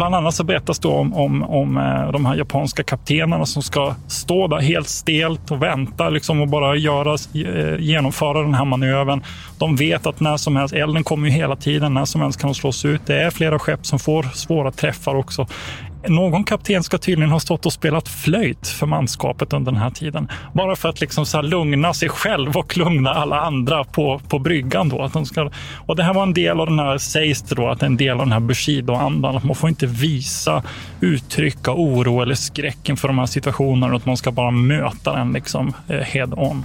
Bland annat så berättas då om, om, om eh, de här japanska kaptenerna som ska stå där helt stelt och vänta liksom och bara göra, eh, genomföra den här manövern. De vet att när som helst, elden kommer ju hela tiden, när som helst kan de slås ut. Det är flera skepp som får svåra träffar också. Någon kapten ska tydligen ha stått och spelat flöjt för manskapet under den här tiden. Bara för att liksom så lugna sig själv och lugna alla andra på, på bryggan. Då. Att de ska, och det här var en del av den här, sägs det då, att en del av den här Bushido-andan. Att man får inte visa, uttrycka oro eller skräck inför de här situationerna. Att man ska bara möta den liksom eh, head on.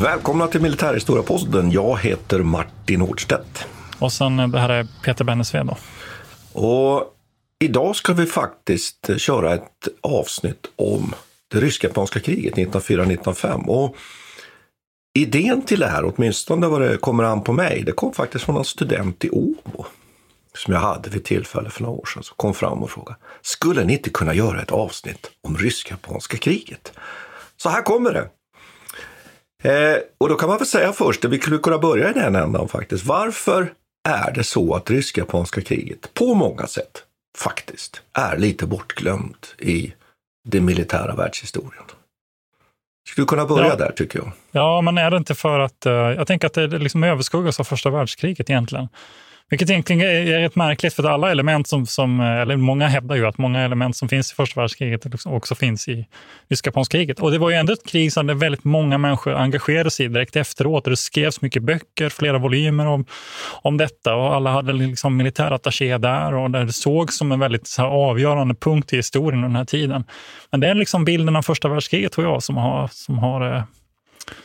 Välkomna till Militärhistoriepodden. Jag heter Martin Hårdstedt. Och sen eh, det här är Peter Bennesved då. Och idag ska vi faktiskt köra ett avsnitt om det rysk-japanska kriget 1904-1905. Och idén till det här, åtminstone vad det kommer an på mig, det kom faktiskt från en student i Åbo som jag hade vid tillfälle för några år sedan, som kom fram och frågade skulle ni inte kunna göra ett avsnitt om rysk-japanska kriget? Så här kommer det. Eh, och då kan man väl säga först, vi skulle kunna börja i den ändan faktiskt. Varför är det så att rysk-japanska kriget på många sätt faktiskt är lite bortglömt i den militära världshistorien? Skulle du kunna börja Ja. där tycker jag. Ja, men är det inte för att... eh, jag tänker att det liksom överskuggas av första världskriget egentligen. Vilket egentligen är, är rätt märkligt för att alla element som, som, eh, eller många hävdar ju att många element som finns i första världskriget också finns i rysk-japanska kriget. Och det var ju ändå ett krig som väldigt många människor engagerade sig i direkt efteråt. Det skrevs mycket böcker, flera volymer om, om detta och alla hade liksom militärattaché där och det sågs som en väldigt så här, avgörande punkt i historien under den här tiden. Men det är liksom bilden av första världskriget tror jag som har, som har eh,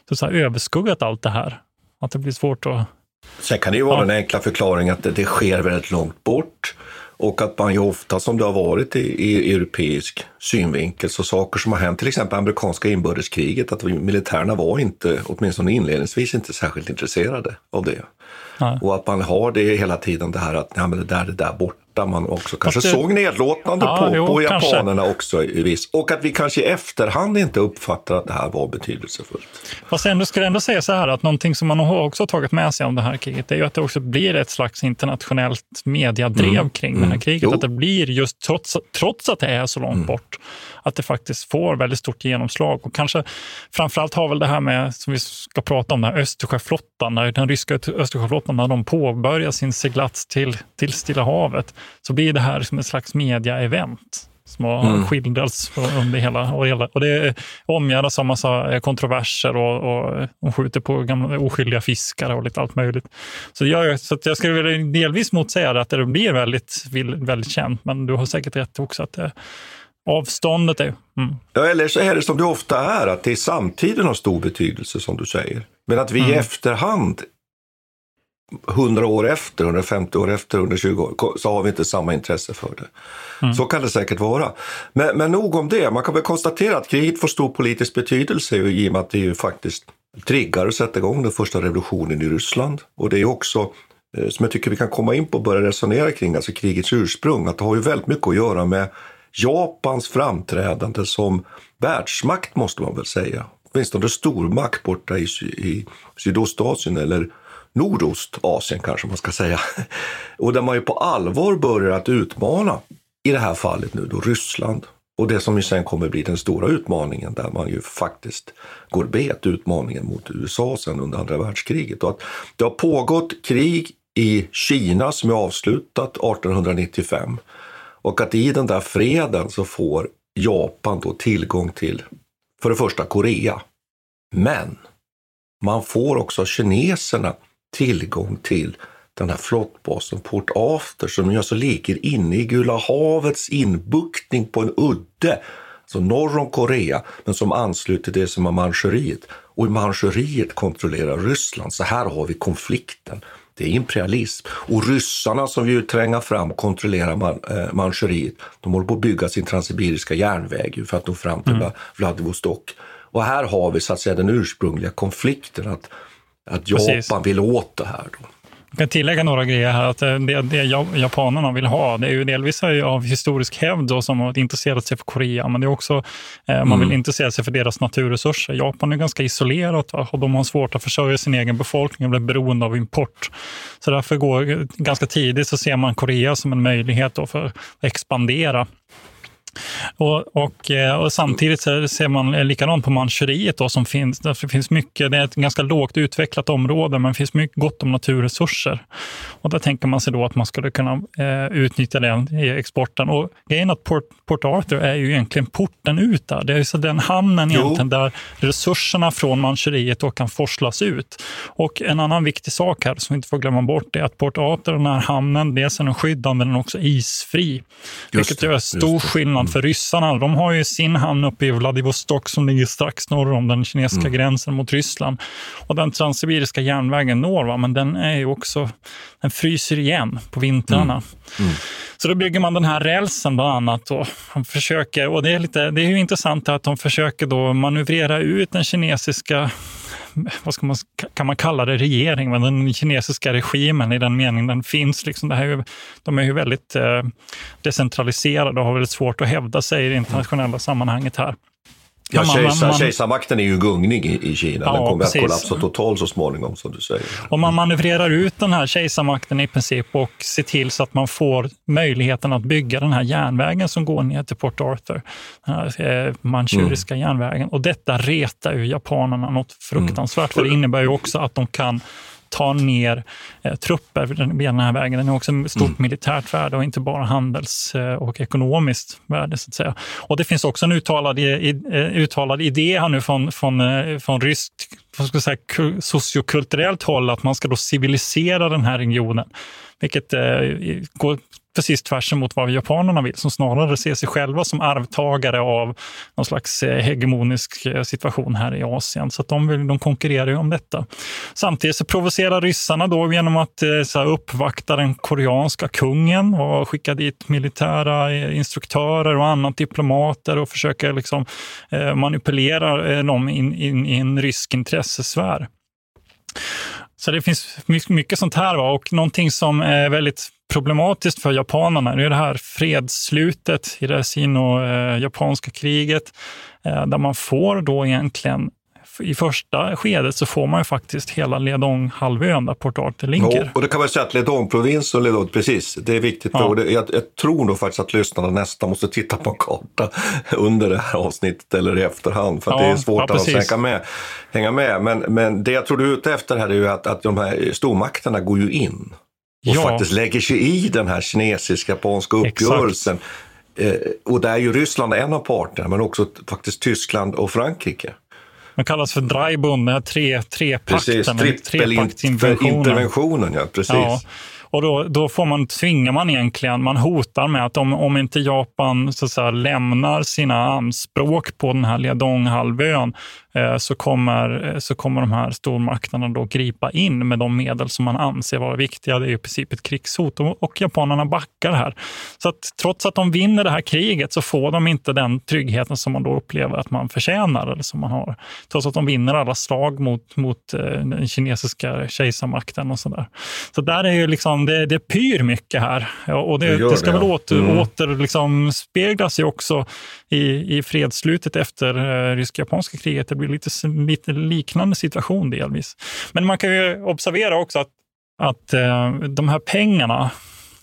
så så här, överskuggat allt det här. Att det blir svårt att Sen kan det ju vara Ja. den enkla förklaringen att det, det sker väldigt långt bort och att man ju ofta, som det har varit i, i europeisk synvinkel, så saker som har hänt, till exempel amerikanska inbördeskriget, att militärerna var inte, åtminstone inledningsvis, inte särskilt intresserade av det. Nej. Och att man har det hela tiden, det här att ja, men det där, det där borta, man också kanske det- såg nedlåtande Ja, på, jo, på kanske. japanerna också i viss. Och att vi kanske i efterhand inte uppfattar att det här var betydelsefullt. Fast ändå skulle jag ändå säga så här att någonting som man har också tagit med sig om det här kriget är ju att det också blir ett slags internationellt mediadrev kring det här kriget. Mm. Jo. Att det blir just trots, trots att det är så långt bort, att det faktiskt får väldigt stort genomslag. Och kanske framförallt har väl det här med, som vi ska prata om, den här Östersjöflottan, den ryska Östersjöflottan, när de påbörjar sin seglats till, till Stilla havet, så blir det här som ett slags media-event som har Mm. skildrats under hela och, hela. och det är omgärdas av massa eh, kontroverser och, och de skjuter på gamla oskyldiga fiskare och lite allt möjligt. Så jag, så jag skulle delvis motsäga det att det blir väldigt, väldigt känt, men du har säkert rätt också att det, avståndet är... Mm. Ja, eller så är det som det ofta är, att det är samtiden har stor betydelse som du säger. Men att vi i efterhand, 100 år efter, 150 år efter, 120 år, så har vi inte samma intresse för det. Så kan det säkert vara. Men, men nog om det. Man kan väl konstatera att kriget får stor politisk betydelse i och med att det ju faktiskt triggar och sätter igång den första revolutionen i Ryssland. Och det är också eh, som jag tycker vi kan komma in på och börja resonera kring, alltså krigets ursprung. Att det har ju väldigt mycket att göra med Japans framträdande som världsmakt måste man väl säga. Åtminstone stormakt borta i, i Sydostasien eller Nordostasien kanske man ska säga. Och där man ju på allvar börjar att utmana i det här fallet nu då Ryssland och det som ju sen kommer bli den stora utmaningen där man ju faktiskt går bet utmaningen mot USA sen under andra världskriget. Och att det har pågått krig i Kina som är avslutat 1895 och att i den där freden så får Japan då tillgång till, för det första Korea, men man får också kineserna tillgång till den här flottbasen Port Arthur som alltså ligger inne i Gula havets inbuktning på en udde, alltså norr om Korea, men som ansluter det som är Manchuriet. Och i Manchuriet kontrollerar Ryssland, så här har vi konflikten. Det är imperialism. Och ryssarna som vill tränga fram kontrollerar man, eh, Manchuriet, de håller på att bygga sin transsibiriska järnväg för att nå fram till mm. Vladivostok. Och här har vi så att säga den ursprungliga konflikten, att, att Japan Precis. vill åt det här. Då. Jag kan tillägga några grejer här. att eh, Det, det japanerna vill ha, det är ju delvis av historisk hävd då, som har intresserat sig för Korea, men det är också, eh, man vill mm. intressera sig för deras naturresurser. Japan är ganska isolerat och de har svårt att försörja sin egen befolkning och blir beroende av import. Så därför går ganska tidigt så ser man Korea som en möjlighet för att expandera. Och, och, eh, och, samtidigt ser man likadant på Manchuriet då, som finns. Det finns mycket, det är ett ganska lågt utvecklat område, men det finns mycket gott om naturresurser. Och där tänker man sig då att man skulle kunna eh, utnyttja den i exporten. Och grejen att Port, Port Arthur är ju egentligen porten ut där. Det är så den hamnen egentligen där resurserna från Manchuriet då kan forslas ut. Och en annan viktig sak här som vi inte får glömma bort är att Port Arthur, den här hamnen, dels är den skyddande men också isfri. Just vilket gör stor skillnad Ryssland. För ryssarna, de har ju sin hamn uppe i Vladivostok som ligger strax norr om den kinesiska mm. gränsen mot Ryssland. Och den transsibiriska järnvägen når, va? men den är ju också, den fryser igen på vintrarna. Mm. Mm. Så då bygger man den här rälsen bland annat. Och de försöker, och det är, lite, det är ju intressant att de försöker då manövrera ut den kinesiska vad ska man, kan man kalla det, regering, men den kinesiska regimen i den meningen den finns. Liksom, det här, de är ju väldigt eh, decentraliserade och har väldigt svårt att hävda sig i det internationella sammanhanget här. Ja, kejsar, kejsarmakten är ju gungning i, i Kina. Ja, den kommer precis. att kollapsa totalt så småningom, som du säger. Och man manövrerar ut den här kejsarmakten i princip och ser till så att man får möjligheten att bygga den här järnvägen som går ner till Port Arthur. Den här eh, manchuriska mm. järnvägen. Och detta retar ju japanerna något fruktansvärt, mm. för det innebär ju också att de kan ta ner eh, trupper via den här vägen. Den har också stort mm. militärt värde och inte bara handels eh, och ekonomiskt värde. så att säga. Och Det finns också en uttalad, i, eh, uttalad idé här nu från, från, eh, från ryskt säga, sociokulturellt håll att man ska då civilisera den här regionen. Vilket eh, går precis tvärs emot vad japanerna vill, som snarare ser sig själva som arvtagare av någon slags eh, hegemonisk eh, situation här i Asien. Så att de, vill, de konkurrerar ju om detta. Samtidigt så provocerar ryssarna då genom att eh, så här, uppvakta den koreanska kungen och skicka dit militära instruktörer och annat diplomater och försöka liksom, manipulera dem in, in i en rysk intressesfär. Så det finns mycket sånt här. Va? Och någonting som är väldigt problematiskt för japanerna är det här fredsslutet i det sino-japanska eh, kriget, eh, där man får då egentligen i första skedet så får man ju faktiskt hela Ledong-halvön där Port Arthur ligger. Ja, och det kan man säga att Ledong-provinsen och Ledong, precis, det är viktigt. Ja. Det, jag, jag, tror nog faktiskt att lyssnarna nästan måste titta på en karta under det här avsnittet eller i efterhand för ja, det är svårt ja, att hänga med. Hänga med. Men, men det jag tror du är ute efter här är ju att, att de här stormakterna går ju in och ja. faktiskt lägger sig i den här kinesisk-japanska uppgörelsen. Eh, och där är ju Ryssland en av parterna, men också faktiskt Tyskland och Frankrike. Den kallas för Dreibund, tre, trepakten. Precis, trippelinterventionen. Ja, precis. Ja. Och då, då får man, tvingar man egentligen, man hotar med att om, om inte Japan så att säga, lämnar sina anspråk på den här Liadonghalvön Eh, så kommer, eh, så kommer de här stormakterna då gripa in med de medel som man anser vara viktiga. Det är i princip ett krigshot och, och japanerna backar här. Så att trots att de vinner det här kriget så får de inte den tryggheten som man då upplever att man förtjänar eller som man har. Trots att de vinner alla slag mot, mot eh, den kinesiska kejsarmakten och sådär. Så där är ju liksom, det, det pyr mycket här och det, det, det ska väl åter, mm. åter liksom speglas ju också i, i fredsslutet efter eh, rysk-japanska kriget. Det blir lite, lite liknande situation delvis. Men man kan ju observera också att, att eh, de här pengarna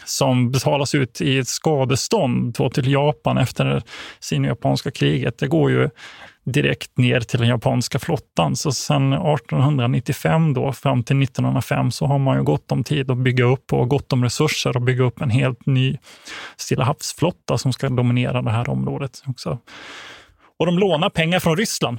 som betalas ut i ett skadestånd till Japan efter sino-japanska kriget, det går ju direkt ner till den japanska flottan. Så sedan 1895 då, fram till 1905 så har man ju gott om tid att bygga upp och gott om resurser att bygga upp en helt ny Stilla havsflotta som ska dominera det här området också. Och de lånar pengar från Ryssland.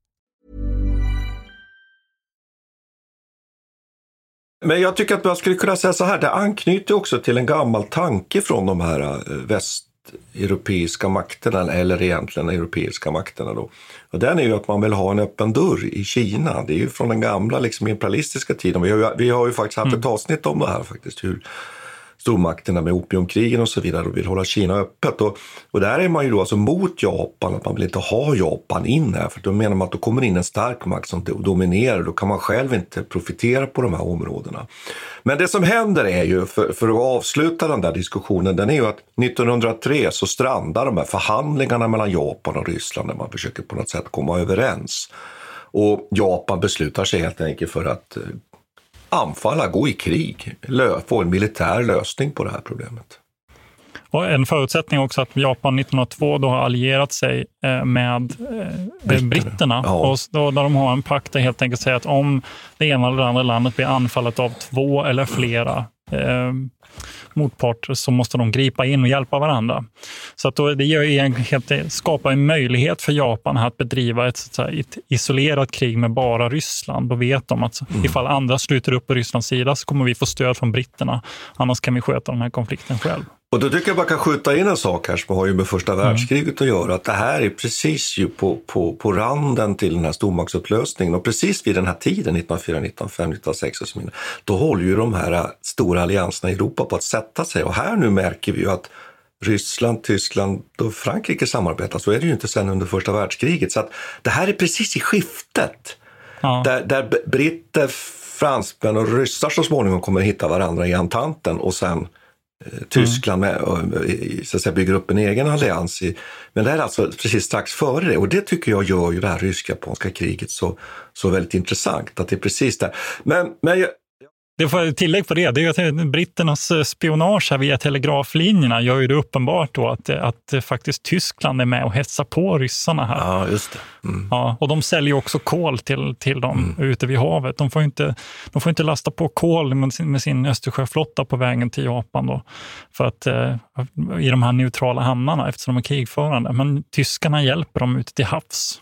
Men jag tycker att man skulle kunna säga så här, det anknyter också till en gammal tanke från de här eh, västeuropeiska makterna, eller egentligen europeiska makterna då. Och den är ju att man vill ha en öppen dörr i Kina. Det är ju från den gamla liksom, imperialistiska tiden. Vi har ju, vi har ju faktiskt haft ett avsnitt om det här faktiskt, hur stormakterna med opiumkrigen och så vidare och vill hålla Kina öppet. Och, och där är man ju då alltså mot Japan, att man vill inte ha Japan in här, för då menar man att då kommer in en stark makt som dominerar, då kan man själv inte profitera på de här områdena. Men det som händer är ju, för, för att avsluta den där diskussionen, den är ju att 1903 så strandar de här förhandlingarna mellan Japan och Ryssland där man försöker på något sätt komma överens. Och Japan beslutar sig helt enkelt för att eh, anfalla, gå i krig, få en militär lösning på det här problemet. Och en förutsättning också att Japan 1902 då har allierat sig eh, med Britterna, britterna ja. och då, där de har en pakt där helt enkelt säger att om det ena eller andra landet blir anfallet av två eller flera eh, motparter så måste de gripa in och hjälpa varandra. Så att då, det gör skapar en möjlighet för Japan att bedriva ett, så här, ett isolerat krig med bara Ryssland. Då vet de att mm. ifall andra sluter upp på Rysslands sida så kommer vi få stöd från britterna. Annars kan vi sköta den här konflikten själv. Och då tycker jag man kan skjuta in en sak här som har ju med första mm. världskriget att göra. Att det här är precis ju på, på, på randen till den här stormaktsupplösningen och precis vid den här tiden, 1904, 1905, 1906 och så vidare, då håller ju de här stora allianserna i Europa på att sätta sig. Och här nu märker vi ju att Ryssland, Tyskland och Frankrike samarbetar. Så är det ju inte sen under första världskriget. Så att det här är precis i skiftet. Ja. Där, där britter, fransmän och ryssar så småningom kommer att hitta varandra i entanten och sen Eh, Tyskland med, och, eh, så att säga, bygger upp en egen allians. I, men det här är alltså precis strax före det och det tycker jag gör ju det här rysk-japanska kriget så, så väldigt intressant. Att det är precis där. Men, men det får tillägg på det, det är att britternas eh, spionage här via telegraflinjerna gör ju det uppenbart då att, att faktiskt Tyskland är med och hetsar på ryssarna här. Ja, just det. Mm. Ja, och de säljer också kol till, till dem mm. ute vid havet. De får inte, de får inte lasta på kol med sin, med sin Östersjöflotta på vägen till Japan då, för att, eh, i de här neutrala hamnarna eftersom de är krigförande. Men tyskarna hjälper dem ute till havs.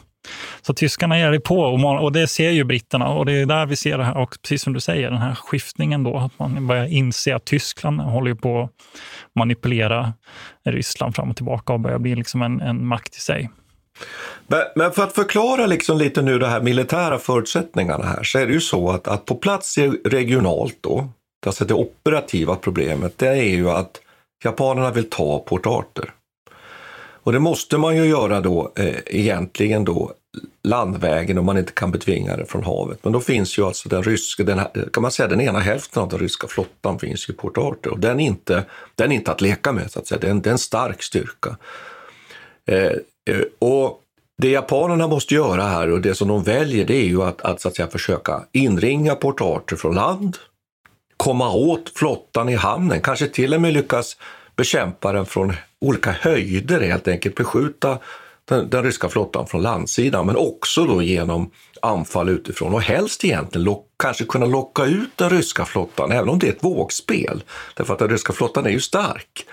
Så tyskarna ger det på och, det ser ju britterna och det är där vi ser det här, och precis som du säger, den här skiftningen då, att man börjar inse att Tyskland håller på att manipulera Ryssland fram och tillbaka och börjar bli liksom en, en makt i sig. Men för att förklara liksom lite nu de här militära förutsättningarna här så är det ju så att, att på plats regionalt då, alltså det operativa problemet, det är ju att japanerna vill ta Port Arthur. Och det måste man ju göra då eh, egentligen då landvägen om man inte kan betvinga det från havet. Men då finns ju alltså den ryska, den kan man säga den ena hälften av den ryska flottan finns i Port Arthur och den är inte, den är inte att leka med så att säga, det är en, det är en stark styrka. Eh, eh, och det japanerna måste göra här och det som de väljer det är ju att, att, så att säga, försöka inringa Port Arthur från land komma åt flottan i hamnen, kanske till och med lyckas bekämpa den från olika höjder helt enkelt, beskjuta den, den ryska flottan från landsidan, men också då genom anfall utifrån och helst egentligen lock, kanske kunna locka ut den ryska flottan, även om det är ett vågspel. Därför att den ryska flottan är ju stark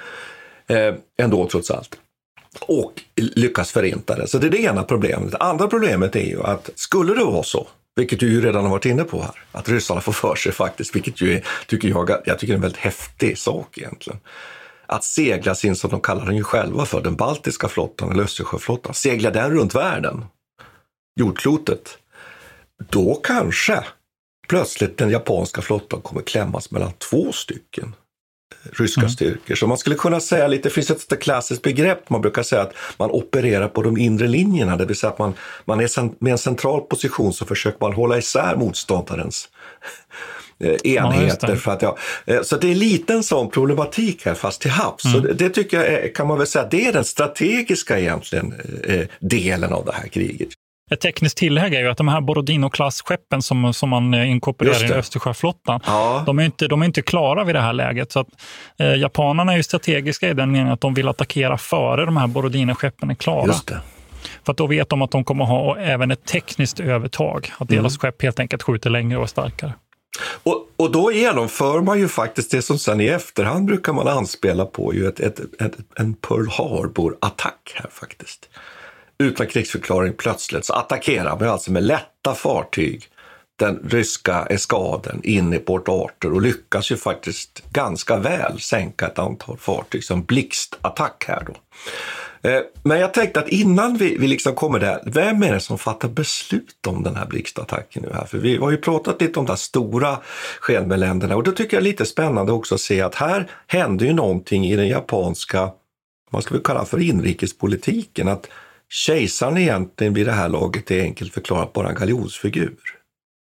eh, ändå trots allt. Och lyckas förinta den. Så det är det ena problemet. Det andra problemet är ju att skulle det vara så, vilket du ju redan har varit inne på här, att ryssarna får för sig faktiskt, vilket ju är, tycker jag, jag tycker är en väldigt häftig sak egentligen att segla sin, som de kallar den ju själva för, den baltiska flottan eller Östersjöflottan, segla den runt världen, jordklotet, då kanske plötsligt den japanska flottan kommer klämmas mellan två stycken ryska mm. styrkor. Så man skulle kunna säga lite, det finns ett klassiskt begrepp, man brukar säga att man opererar på de inre linjerna, det vill säga att man, man är med en central position så försöker man hålla isär motståndarens enheter. Ja, för att, ja. Eh, så det är lite en sån problematik här fast till havs. Mm. Så det tycker jag kan man väl säga, det är den strategiska egentligen eh, delen av det här kriget. Ett tekniskt tillägg är ju att de här Borodino-klasskeppen som, som man inkorporerar i Östersjöflottan, ja. de, är inte, de är inte klara vid det här läget. Så att, eh, japanerna är ju strategiska i den meningen att de vill attackera före de här Borodino-skeppen är klara. För då vet de att de kommer ha även ett tekniskt övertag. Att deras mm. skepp helt enkelt skjuter längre och är starkare. Och, och då genomför man ju faktiskt det som sen i efterhand brukar man anspela på, ju ett, ett, ett en Pearl Harbor-attack här faktiskt. Utan krigsförklaring plötsligt så attackerar man alltså med lätta fartyg den ryska eskaden in i Port Arthur och lyckas ju faktiskt ganska väl sänka ett antal fartyg som blixtattack här då. Eh, men jag tänkte att innan vi, vi liksom kommer där, vem är det som fattar beslut om den här blixtattacken nu här? För vi har ju pratat lite om de stora skenbeländerna och då tycker jag det är lite spännande också att se att här händer ju någonting i den japanska, vad ska vi kalla för inrikespolitiken, att kejsaren egentligen vid det här laget är enkelt förklarat bara en galjonsfigur.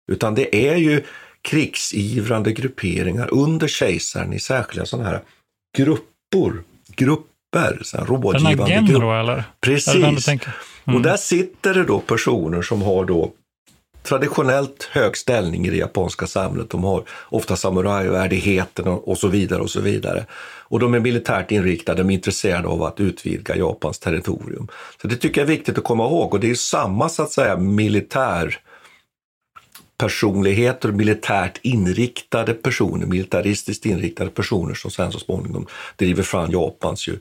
Utan det är ju krigsivrande grupperingar under kejsaren i särskilda sådana här grupper, grupp grupper, så rådgivande Den här Genro, eller? Precis. Mm. Och där sitter det då personer som har då traditionellt hög ställning i det japanska samhället. De har ofta samurajvärdigheten och så vidare och så vidare. Och de är militärt inriktade, de är intresserade av att utvidga Japans territorium. Så det tycker jag är viktigt att komma ihåg och det är samma så att säga militär personligheter, militärt inriktade personer, militaristiskt inriktade personer som sen så småningom driver fram Japans ju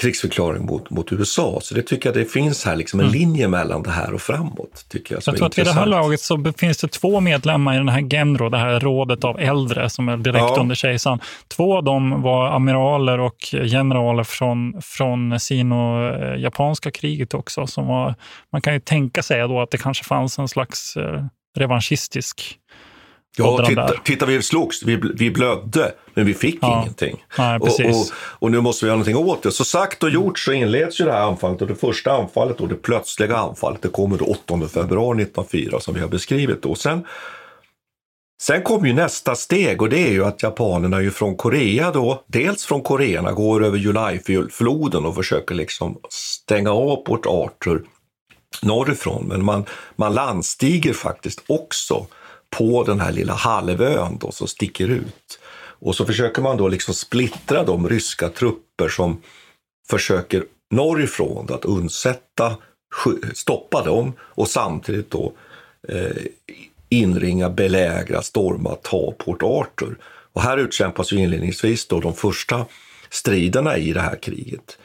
krigsförklaring mot, mot USA. Så det tycker jag det finns här liksom en mm. linje mellan det här och framåt. Tycker jag, jag tror att vid det här laget så finns det två medlemmar i den här Genro, det här rådet av äldre som är direkt ja. under kejsaren. Två av dem var amiraler och generaler från, från sino-japanska kriget också. Som var, man kan ju tänka sig då att det kanske fanns en slags eh, revanschistisk Ja, titta, titta, vi slogs, vi, vi blödde, men vi fick ja. ingenting. Nej, och, och, och, nu måste vi göra någonting åt det. Så sagt och gjort så inleds ju det här anfallet och det första anfallet och det plötsliga anfallet, det kommer då 8 februari 1904 som vi har beskrivit då. Sen, sen kommer ju nästa steg och det är ju att japanerna ju från Korea då, dels från koreerna går över Julai-floden och försöker liksom stänga av Port Arthur norrifrån, men man, man landstiger faktiskt också på den här lilla halvön då, som sticker ut. Och så försöker man då liksom splittra de ryska trupper som försöker norrifrån att undsätta, stoppa dem och samtidigt då eh, inringa, belägra, storma, ta Port Arthur. Och här utkämpas ju inledningsvis då de första striderna i det här kriget.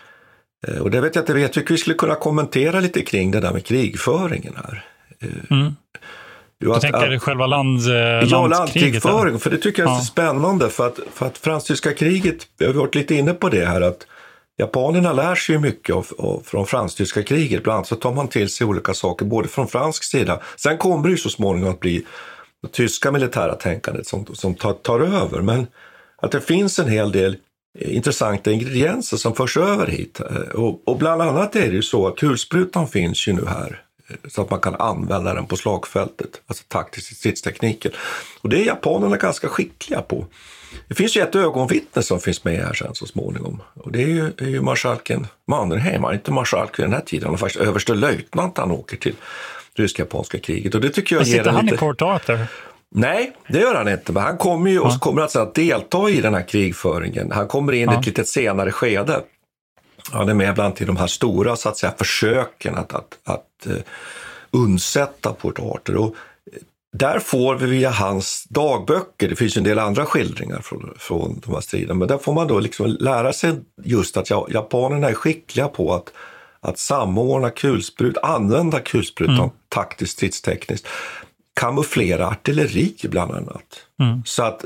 Eh, och det vet jag inte, jag tycker vi skulle kunna kommentera lite kring det där med krigföringen här. Eh, mm. Du att, tänker att, själva land, eh, Ja, landkrigföring, för det tycker jag är ja. spännande. För att, för att fransk-tyska kriget, vi har varit lite inne på det här, att japanerna lär sig mycket av, av, från fransk-tyska kriget. Bland annat så tar man till sig olika saker, både från fransk sida, sen kommer det ju så småningom att bli det tyska militära tänkandet som, som tar, tar över. Men att det finns en hel del intressanta ingredienser som förs över hit. Och, och bland annat är det ju så att kulsprutan finns ju nu här så att man kan använda den på slagfältet, alltså taktisk stridstekniken. Och det är japanerna ganska skickliga på. Det finns ju ett ögonvittne som finns med här sen så småningom. Och det är ju, är ju marskalken Mannerheim, han är inte marskalk vid den här tiden, han är faktiskt överste löjtnant han åker till rysk-japanska kriget. Och det tycker jag Men sitter han i Port Arthur? Nej, det gör han inte. Men han kommer ju och Ja. kommer alltså att delta i den här krigföringen. Han kommer in i Ja. ett lite senare skede. Han är med bland annat i de här stora så att säga, försöken att, att, att uh, undsätta Port Arthur. Och eh, där får vi via hans dagböcker, det finns en del andra skildringar från, från de här striderna, men där får man då liksom lära sig just att ja, japanerna är skickliga på att, att samordna kulsprut, använda kulsprutan Mm. taktiskt stridstekniskt, kamouflera artilleri bland annat. Mm. Så att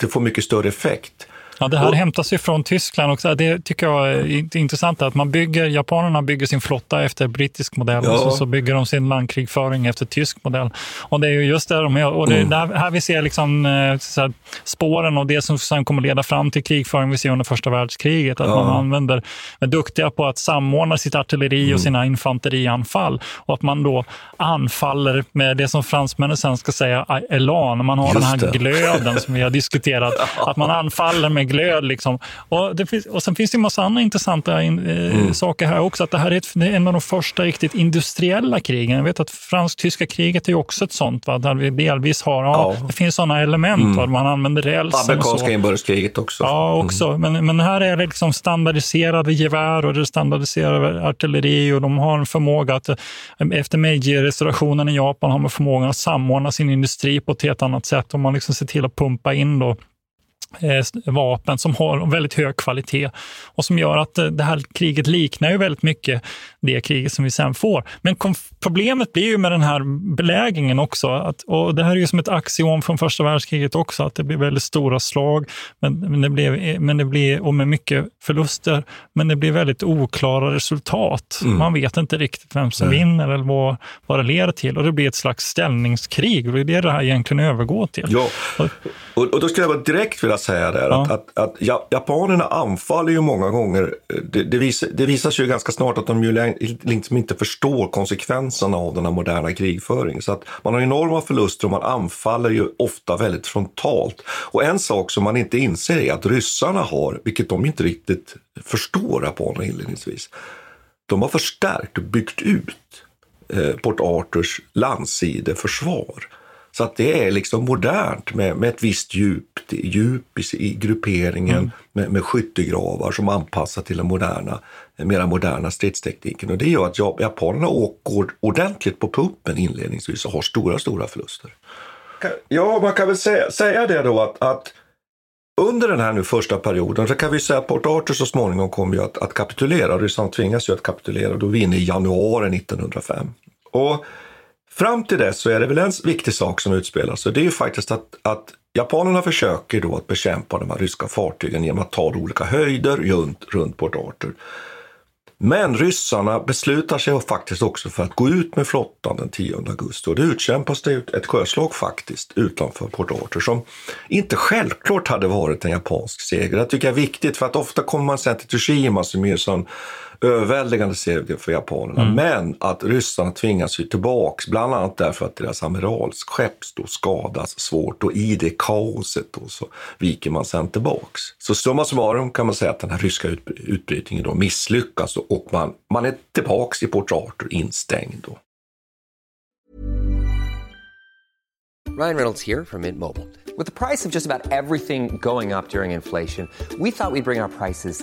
det får mycket större effekt. Ja, det här Och- hämtas ju från Tyskland också. Det tycker jag är int- intressant. Att man bygger, japanerna bygger sin flotta efter brittisk modell Ja. och så, så bygger de sin landkrigföring efter tysk modell. Och det är ju just det de gör. Och det är Mm. där, här vi ser liksom, eh, så här, spåren och det som sen kommer leda fram till krigföring vi ser under första världskriget. Att Ja. man använder, är duktiga på att samordna sitt artilleri Mm. och sina infanterianfall. Och att man då anfaller med det som fransmännen sen ska säga elan. Man har Just den här det. glöden som vi har diskuterat. Att man anfaller med glöd. Liksom. Och, det finns, och sen finns det en massa andra intressanta in, eh, Mm. saker här också. Att det här är, ett, en av de första riktigt industriella krigen. Jag vet att fransk-tyska kriget är också ett sånt. Va? Där vi delvis har, ja, Ja. det finns sådana element. Mm. Va? Man använder rälsen och så. Amerikanska inbördeskriget också. Ja, också. Men, men här är det liksom standardiserade gevär och det standardiserade artilleri och de har en förmåga att, efter Meiji-restaurationen i Japan, har man förmågan att samordna sin industri på ett helt annat sätt och man liksom ser till att pumpa in då vapen som har väldigt hög kvalitet och som gör att eh, det här kriget liknar ju väldigt mycket det kriget som vi sen får. Men problemet blir ju med den här belägringen också, att, och det här är ju som ett axiom från första världskriget också, att det blir väldigt stora slag, men, det, blir, men det blir, och med mycket förluster, men det blir väldigt oklara resultat. Mm. Man vet inte riktigt vem som Nej. vinner eller vad, vad det leder till och det blir ett slags ställningskrig och det är det det här egentligen övergår till. Ja, och, och då skulle jag bara direkt vilja säga där Ja. att, att, att ja, japanerna anfaller ju många gånger. Det, det, visar, det visar sig ju ganska snart att de ju liksom inte förstår konsekvenserna av den här moderna krigföringen. Så att man har enorma förluster och man anfaller ju ofta väldigt frontalt. Och en sak som man inte inser är att ryssarna har, vilket de inte riktigt förstår japanerna inledningsvis, de har förstärkt och byggt ut eh, Port Arthurs landsideförsvar. Så att det är liksom modernt med, med ett visst djup, djup i, i grupperingen med, med skyttegravar som anpassar till den moderna, mera moderna stridstekniken. Och det gör att ja- japanerna åker ordentligt på pumpen inledningsvis och har stora, stora förluster. Ja, man kan väl säga, säga det då att, att under den här nu första perioden så kan vi säga att Port Arthur så småningom kommer ju att, att kapitulera. Ryssland tvingas ju att kapitulera. Då är vi inne i januari 1905. Och fram till dess så är det väl en viktig sak som utspelar sig. Det är ju faktiskt att, att japanerna försöker då att bekämpa de här ryska fartygen genom att ta olika höjder runt, runt Port Arthur. Men ryssarna beslutar sig faktiskt också för att gå ut med flottan den 10 augusti och det utkämpas det ett sjöslag faktiskt utanför Port Arthur som inte självklart hade varit en japansk seger. Det tycker jag är viktigt för att ofta kommer man sen till Tsushima som är en sån överväldigande seger för japanerna. Mm. Men att ryssarna tvingas ju tillbaks, bland annat därför att deras amiralsskepp då skadas svårt och i det kaoset då så viker man sen tillbaks. Så summa summarum kan man säga att den här ryska ut- utbrytningen då misslyckas och man, man är tillbaks i Port Arthur instängd då. Ryan Reynolds here from Mint Mobile. With the price of just about everything going up during inflation, we thought we'd bring our prices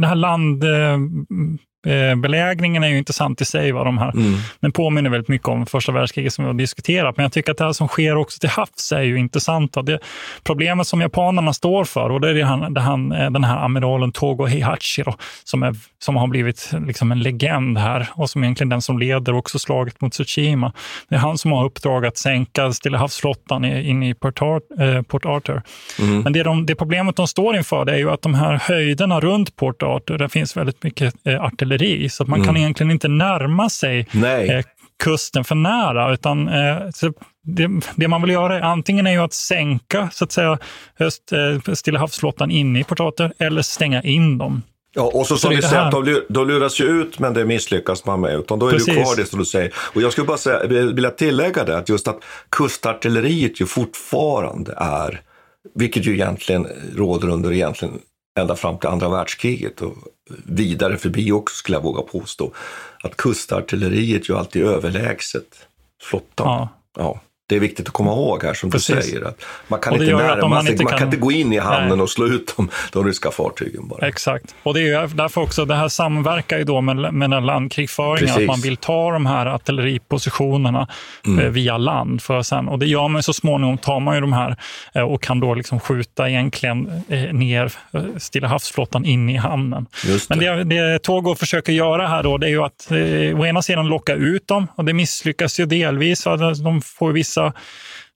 den här land... Eh, landbelägringen är ju intressant i sig. Vad de här. Mm. Den påminner väldigt mycket om första världskriget som vi har diskuterat. Men jag tycker att det här som sker också till havs är ju intressant. Det problemet som japanerna står för, och det är det han, det han, eh, den här amiralen Togo Heihachi då, som, är, som har blivit liksom en legend här och som egentligen den som leder också slaget mot Tsushima. Det är han som har uppdrag att sänka Stilla havsflottan in i Port, eh, Port Arthur. Mm. Men det, de, det problemet de står inför det är ju att de här höjderna runt Port Arthur, där finns väldigt mycket eh, artilleri, så man Mm. kan egentligen inte närma sig eh, kusten för nära. Utan, eh, det, det man vill göra är antingen är ju att sänka så att säga, höst, eh, Stilla havsflottan inne i Port Arthur eller stänga in dem. Ja, och så som vi säger, de, de luras ju ut men det misslyckas man med. Utan då är Precis. kvar det som du säger. Och jag skulle bara säga, vilja tillägga det, att just att kustartilleriet ju fortfarande är, vilket ju egentligen råder under egentligen ända fram till andra världskriget och vidare förbi också skulle jag våga påstå, att kustartilleriet ju alltid är överlägset flottan. Ja. Ja. Det är viktigt att komma ihåg här som Precis. du säger. Att man kan det inte närma man sig, inte man kan kan- inte gå in i hamnen Nej. och slå ut de, de ryska fartygen bara. Exakt. Och det är därför också, det här samverkar ju då med, med den landkrigföringen, att man vill ta de här artilleripositionerna Mm. eh, via land. För sen, och det gör man ju så småningom, tar man ju de här eh, och kan då liksom skjuta egentligen eh, ner Stilla havsflottan in i hamnen. Just Men det, det Togo försöker göra här då, det är ju att eh, å ena sidan locka ut dem och det misslyckas ju delvis. De får vissa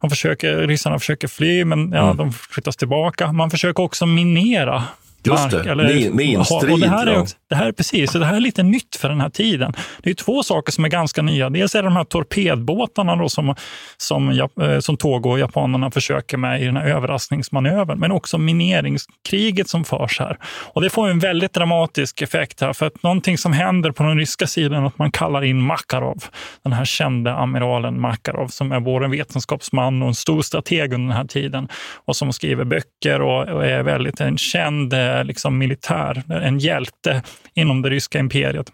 de försöker, ryssarna försöker fly, men ja, Mm. de flyttas tillbaka. Man försöker också minera Just det, min- minstrid, och det, här är ja. det här är precis, det här är lite nytt för den här tiden. Det är två saker som är ganska nya. Dels är det de här torpedbåtarna då som, som, eh, som Togo och japanerna försöker med i den här överraskningsmanövern, men också mineringskriget som förs här. Och det får en väldigt dramatisk effekt här, för att någonting som händer på den ryska sidan är att man kallar in Makarov, den här kände amiralen Makarov, som är både en vetenskapsman och en stor strateg under den här tiden och som skriver böcker och, och är väldigt en känd eh, liksom, militär, en hjälte inom det ryska imperiet.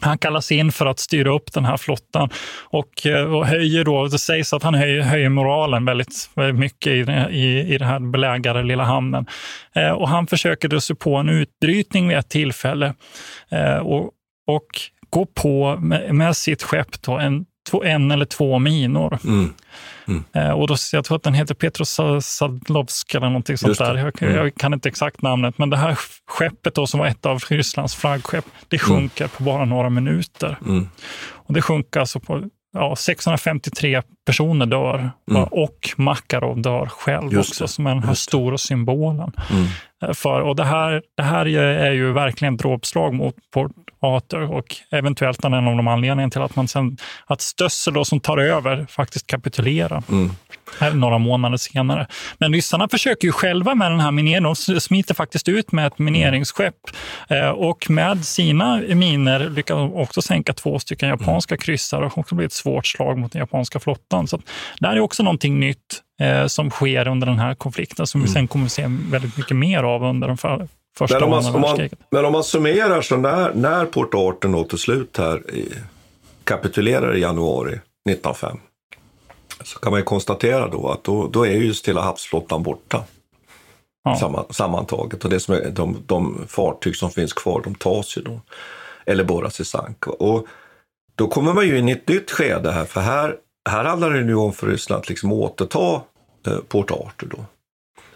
Han kallas in för att styra upp den här flottan och, eh, och höjer då, det sägs att han höjer, höjer moralen väldigt, väldigt mycket i, den- i, i den här belägrade lilla hamnen. Eh, och han försöker då sig på en utbrytning vid ett tillfälle eh, och, och gå på med, med sitt skepp då en, två, en eller två minor. Mm. Eh, och då, jag tror att den heter Petro Sadlovsk eller någonting sånt där. Jag, Mm. jag kan inte exakt namnet, men det här skeppet då, som var ett av Rysslands flaggskepp, det sjunker på bara några minuter. Mm. Och det sjunker alltså på ja, 653 personer dör Mm. och Makarov dör själv Just också, det, som är den här stora symbolen. Eh, För, och det här, det här är ju- verkligen dråpslag mot Port Arthur och eventuellt en av de anledningarna till att man sen, att Stössel då som tar över faktiskt kapitulerar. Mm. Några månader senare. Men ryssarna försöker ju själva med den här mineringen. De smiter faktiskt ut med ett mineringsskepp eh, och med sina miner lyckas de också sänka två stycken japanska kryssare och också blir ett svårt slag mot den japanska flottan. Så det här är också någonting nytt eh, som sker under den här konflikten som vi sen kommer att se väldigt mycket mer av under den för, första Men om, man, om men om man summerar så när, när Port Arthur då till slut här i, kapitulerar i januari 1905 så kan man ju konstatera då att då, då är ju Stilla havsflottan borta. Ja. Samman, sammantaget. Och det som är, de, de fartyg som finns kvar, de tas ju då. Eller borras i sank. Och då kommer man ju in i ett nytt skede här, för här, här handlar det nu om för Ryssland att liksom återta Eh, port Arthur då.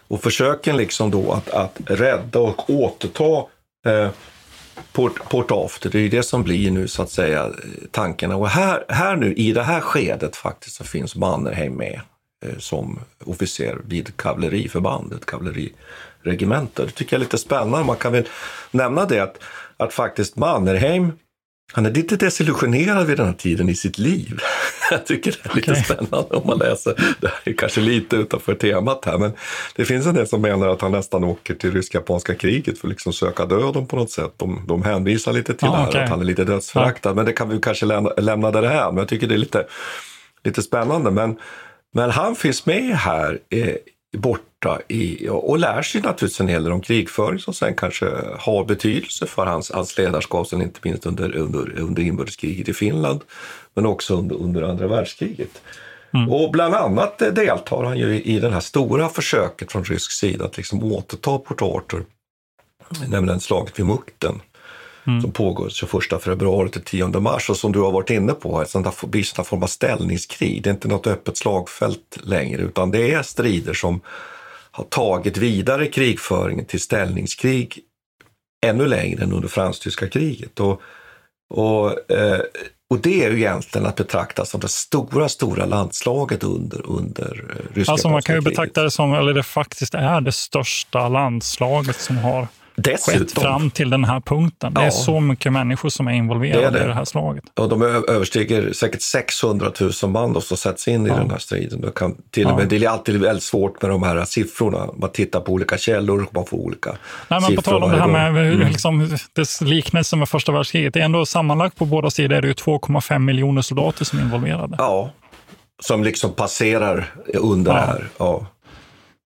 Och försöken liksom då att, att rädda och återta eh, Port, Port Arthur, det är ju det som blir nu så att säga eh, tankarna. Och här, här nu i det här skedet faktiskt så finns Mannerheim med eh, som officer vid kavalleriförbandet, kavalleriregementet. Det tycker jag är lite spännande. Man kan väl nämna det att, att faktiskt Mannerheim han är lite desillusionerad vid den här tiden i sitt liv. Jag tycker det är lite Okej. spännande om man läser. Det här är kanske lite utanför temat här, men det finns en del som menar att han nästan åker till rysk-japanska kriget för att liksom söka döden på något sätt. De, de hänvisar lite till Ah, det här, okej. att han är lite dödsföraktad, men det kan vi kanske lämna, lämna det här. Men jag tycker det är lite, lite spännande. Men, men han finns med här eh, borta i, och lär sig naturligtvis en hel del om krigföring som sen kanske har betydelse för hans, hans ledarskap, sen inte minst under, under, under inbördeskriget i Finland, men också under, under andra världskriget. Mm. Och bland annat deltar han ju i, i det här stora försöket från rysk sida att liksom återta Port Arthur, nämligen slaget vid Mukten mm. som pågår 21 februari till 10 mars och som du har varit inne på, ett sånt där, blir sån form av ställningskrig. Det är inte något öppet slagfält längre utan det är strider som har tagit vidare krigföringen till ställningskrig ännu längre än under fransk-tyska kriget. Och, och, eh, och det är ju egentligen att betrakta som det stora, stora landslaget under, under eh, ryska Alltså man kan ju betrakta det som, eller det faktiskt är det största landslaget som har Dessutom. skett fram till den här punkten. Det är så mycket människor som är involverade det är det. i det här slaget. Och de överstiger säkert 600 000 man som sätts in i ja. den här striden. Det, kan till och med, ja. det är alltid väldigt svårt med de här siffrorna. Man tittar på olika källor och man får olika Nej, men På tal om det här med mm. liksom, dess liknelse med första världskriget. Det är ändå sammanlagt på båda sidor är det 2,5 miljoner soldater som är involverade. Ja, som liksom passerar under ja. här. Ja.